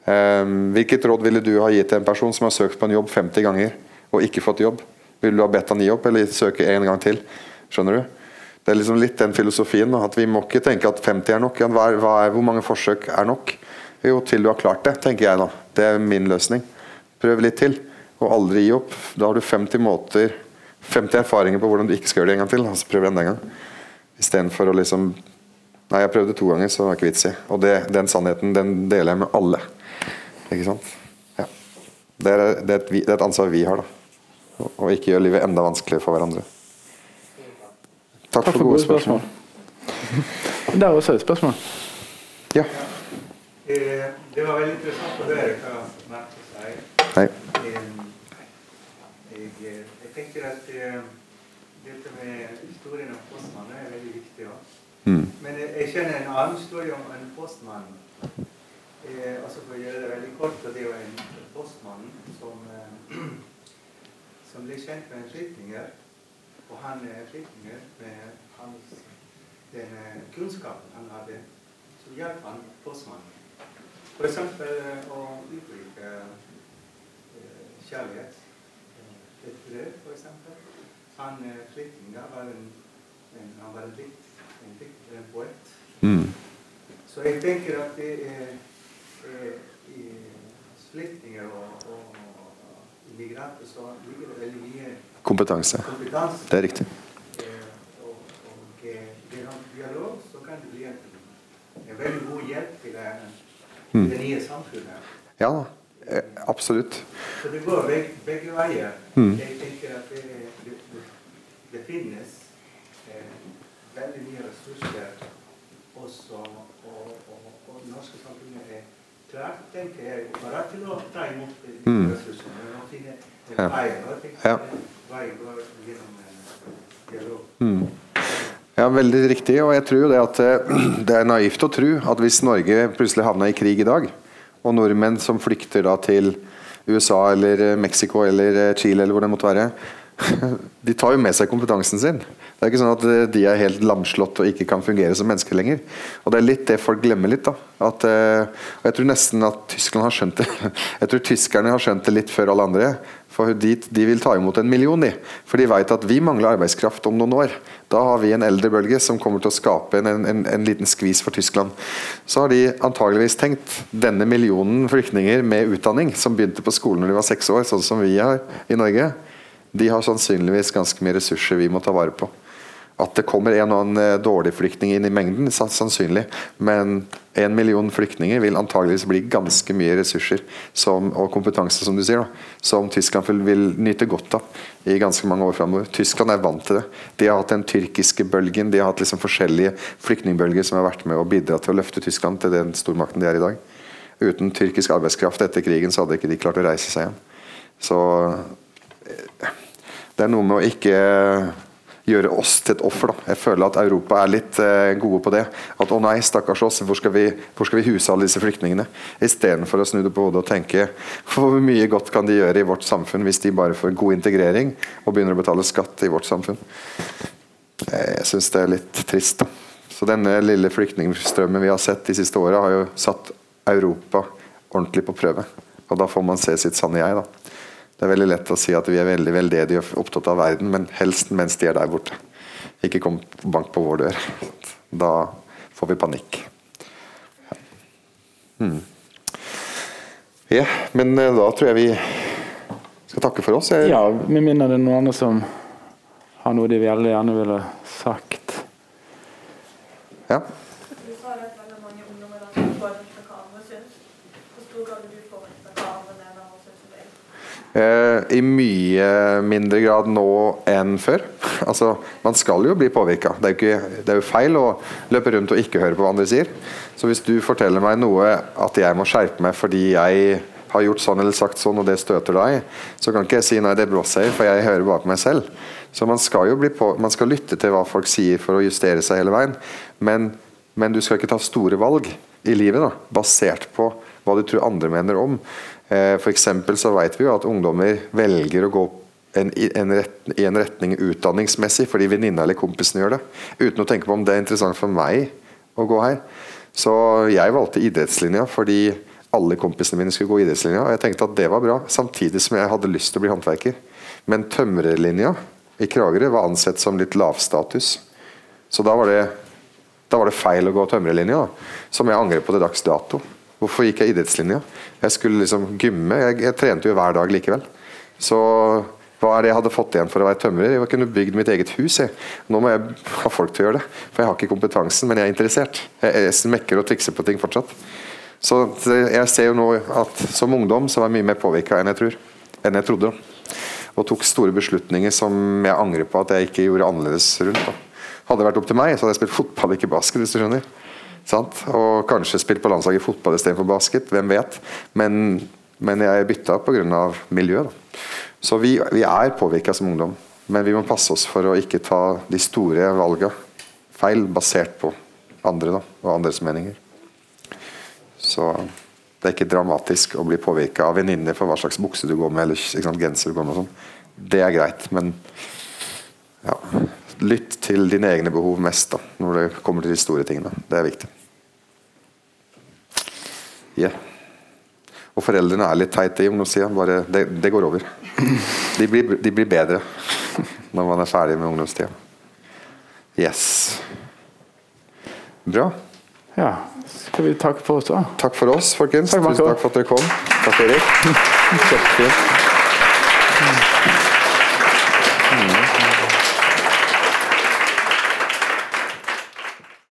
Ehm, hvilket råd ville du ha gitt til en person som har søkt på en jobb 50 ganger og ikke fått jobb? Ville du ha bedt han gi opp, eller søke en gang til? Skjønner du? Det er liksom litt den filosofien. At Vi må ikke tenke at 50 er nok. Hva er, hva er, hvor mange forsøk er nok? Jo, til du har klart det, tenker jeg nå. Det er min løsning. Prøv litt til, og aldri gi opp. Da har du 50 måter 50 erfaringer på hvordan du ikke skal gjøre det en gang til. Altså prøv enda en gang. Istedenfor å liksom Nei, jeg prøvde to ganger, så det var ikke vits i. Og det, den sannheten den deler jeg med alle. Ikke sant? Ja. Det, er, det, er et, det er et ansvar vi har, da. Å- ikke gjøre livet enda vanskeligere for hverandre. Takk, Takk for gode spørsmål. Der er også et spørsmål. Ja. Eh, Det var veldig interessant å høre hva Marco sier. Hei. Eh, Jeg, eh, jeg tenker at eh, dette med historien om postmannen er veldig viktig. òg. Mm. Men jeg, jeg kjenner en annen historie om en postmann. Eh, altså For å gjøre det veldig kort, og det var en postmann som, eh, som ble kjent med en flyktninger. Og han er flyktninger med hans, den kunnskapen han hadde, som hjalp han postmannen. For eksempel å uttrykke eh, kjærlighet. Eh, Et brev, eksempel. Han eh, flyktninger var en, en, han var en dikt, en dikt, en poet. Mm. Så jeg tenker at det er, er i flyktninger og, og, immigranter så ligger det veldig mye Kompetanse. kompetanse. Det er riktig. Eh, og, og eh, gjennom dialog så kan det bli en, en veldig god hjelp til det, Mm. det nye samfunnet. Ja da. Eh, Absolutt. Så det går begge, begge veier. Mm. Jeg tenker at det, det, det, finnes eh, veldig mye ressurser også, og, og, og det norske samfunnet er klart, tenker jeg, bare til å ta imot Mm. ressursene. Men å finne en Ja. vei. Og jeg tenker Ja. veien går gjennom en dialog. Mm. Ja, Veldig riktig. og jeg tror jo det at eh, det er naivt å tro at hvis Norge plutselig havna i krig i dag, og nordmenn som flykter da til USA eller eh, Mexico eller eh, Chile eller hvor det måtte være, de tar jo med seg kompetansen sin. Det er ikke sånn at eh, de er helt lamslått og ikke kan fungere som mennesker lenger. Og Det er litt det folk glemmer litt. da. At, og Jeg tror nesten at Tyskland har skjønt det. Jeg tror tyskerne har skjønt det litt før alle andre. For de, de vil ta imot en million, de. For de vet at vi mangler arbeidskraft om noen år. Da har vi en eldrebølge som kommer til å skape en, en, en liten skvis for Tyskland. Så har de antageligvis tenkt denne millionen flyktninger med utdanning, som begynte på skolen når de var seks år, sånn som vi har i Norge, de har sannsynligvis ganske mye ressurser vi må ta vare på. At det kommer en og annen eh, dårlig flyktning inn i mengden, sannsynlig. Men en million flyktninger vil antageligvis bli ganske mye ressurser som, og kompetanse, som du sier, da, som Tyskland vil nyte godt av i ganske mange år framover. Tyskland er vant til det. De har hatt den tyrkiske bølgen, de har hatt liksom forskjellige flyktningbølger som har vært med å bidra til å løfte Tyskland til den stormakten de er i dag. Uten tyrkisk arbeidskraft etter krigen så hadde ikke de klart å reise seg igjen. Så eh, det er noe med å ikke gjøre oss til et offer. Da. Jeg føler at Europa er litt eh, gode på det. At å nei, stakkars oss, hvor skal vi, hvor skal vi huse alle disse flyktningene? Istedenfor å snu det på hodet og tenke hvor mye godt kan de gjøre i vårt samfunn hvis de bare får god integrering og begynner å betale skatt i vårt samfunn. Eh, jeg syns det er litt trist. da. Så denne lille flyktningstrømmen vi har sett de siste åra, har jo satt Europa ordentlig på prøve. Og da får man se sitt sanne jeg, da. Det er veldig lett å si at vi er veldig veldedige og opptatt av verden, men helst mens de er der borte. Ikke kom bank på vår dør. Da får vi panikk. Hmm. Ja, men eh, da tror jeg vi skal takke for oss. Jeg... Ja, med mindre det er noen andre som har noe de veldig gjerne ville sagt. Ja. Du sa det at veldig mange ungdommer har påvirket hva andre syns. Hvor stor grad er du påvirket av hva andre mener og syns om deg? Eh, I mye mindre grad nå enn før. Altså, Man skal jo bli påvirka. Det, det er jo feil å løpe rundt og ikke høre på hva andre sier. Så hvis du forteller meg noe at jeg må skjerpe meg fordi jeg har gjort sånn eller sagt sånn, og det støter deg, så kan ikke jeg si nei, det blåser, for jeg hører bare på meg selv. Så man skal jo på, man skal lytte til hva folk sier for å justere seg hele veien. Men, men du skal ikke ta store valg i livet da, basert på hva du tror andre mener om. Eh, eksempel så vet vi jo at ungdommer velger å gå en, en retning, i en retning utdanningsmessig fordi venninna eller kompisen gjør det, uten å tenke på om det er interessant for meg å gå her. Så jeg valgte idrettslinja fordi alle kompisene mine skulle gå idrettslinja, og jeg tenkte at det var bra, samtidig som jeg hadde lyst til å bli håndverker. Men tømrerlinja i Kragerø var ansett som litt lavstatus. Så da var det, da var det feil å gå tømrerlinja, som jeg angrer på til dags dato. Hvorfor gikk jeg idrettslinja? Jeg skulle liksom gymme. Jeg, jeg trente jo hver dag likevel. Så hva er det jeg hadde fått igjen for å være tømrer? Jeg kunne bygd mitt eget hus. Jeg. Nå må jeg ha folk til å gjøre det. For jeg har ikke kompetansen, men jeg er interessert. Jeg, jeg smekker og trikser på ting fortsatt. Så jeg ser jo nå at som ungdom så var jeg mye mer påvirka enn. Enn jeg trodde. Og tok store beslutninger som jeg angrer på at jeg ikke gjorde annerledes rundt. Da. Hadde det vært opp til meg, så hadde jeg spilt fotball, ikke basket. hvis du skjønner. Sant? Og kanskje spilt på landslaget i fotball istedenfor basket. Hvem vet. Men, men jeg bytta pga. miljø. Da. Så vi, vi er påvirka som ungdom. Men vi må passe oss for å ikke ta de store valga feil basert på andre da, og andres meninger. Så det er ikke dramatisk å bli påvirka av venninner for hva slags bukse du går med, eller sant, genser du går med. sånn. Det er greit, men ja, lytt til dine egne behov mest da, når det kommer til de store tingene. Det er viktig. Yeah. Og foreldrene er litt teite i ungdomstida. Bare, det, det går over. De blir, de blir bedre når man er ferdig med ungdomstida. Yes. Bra. Ja, skal vi takke for oss, da? Takk for oss, folkens. Takk, Tusen takk for at dere kom. Takk, Erik. Kjempefint.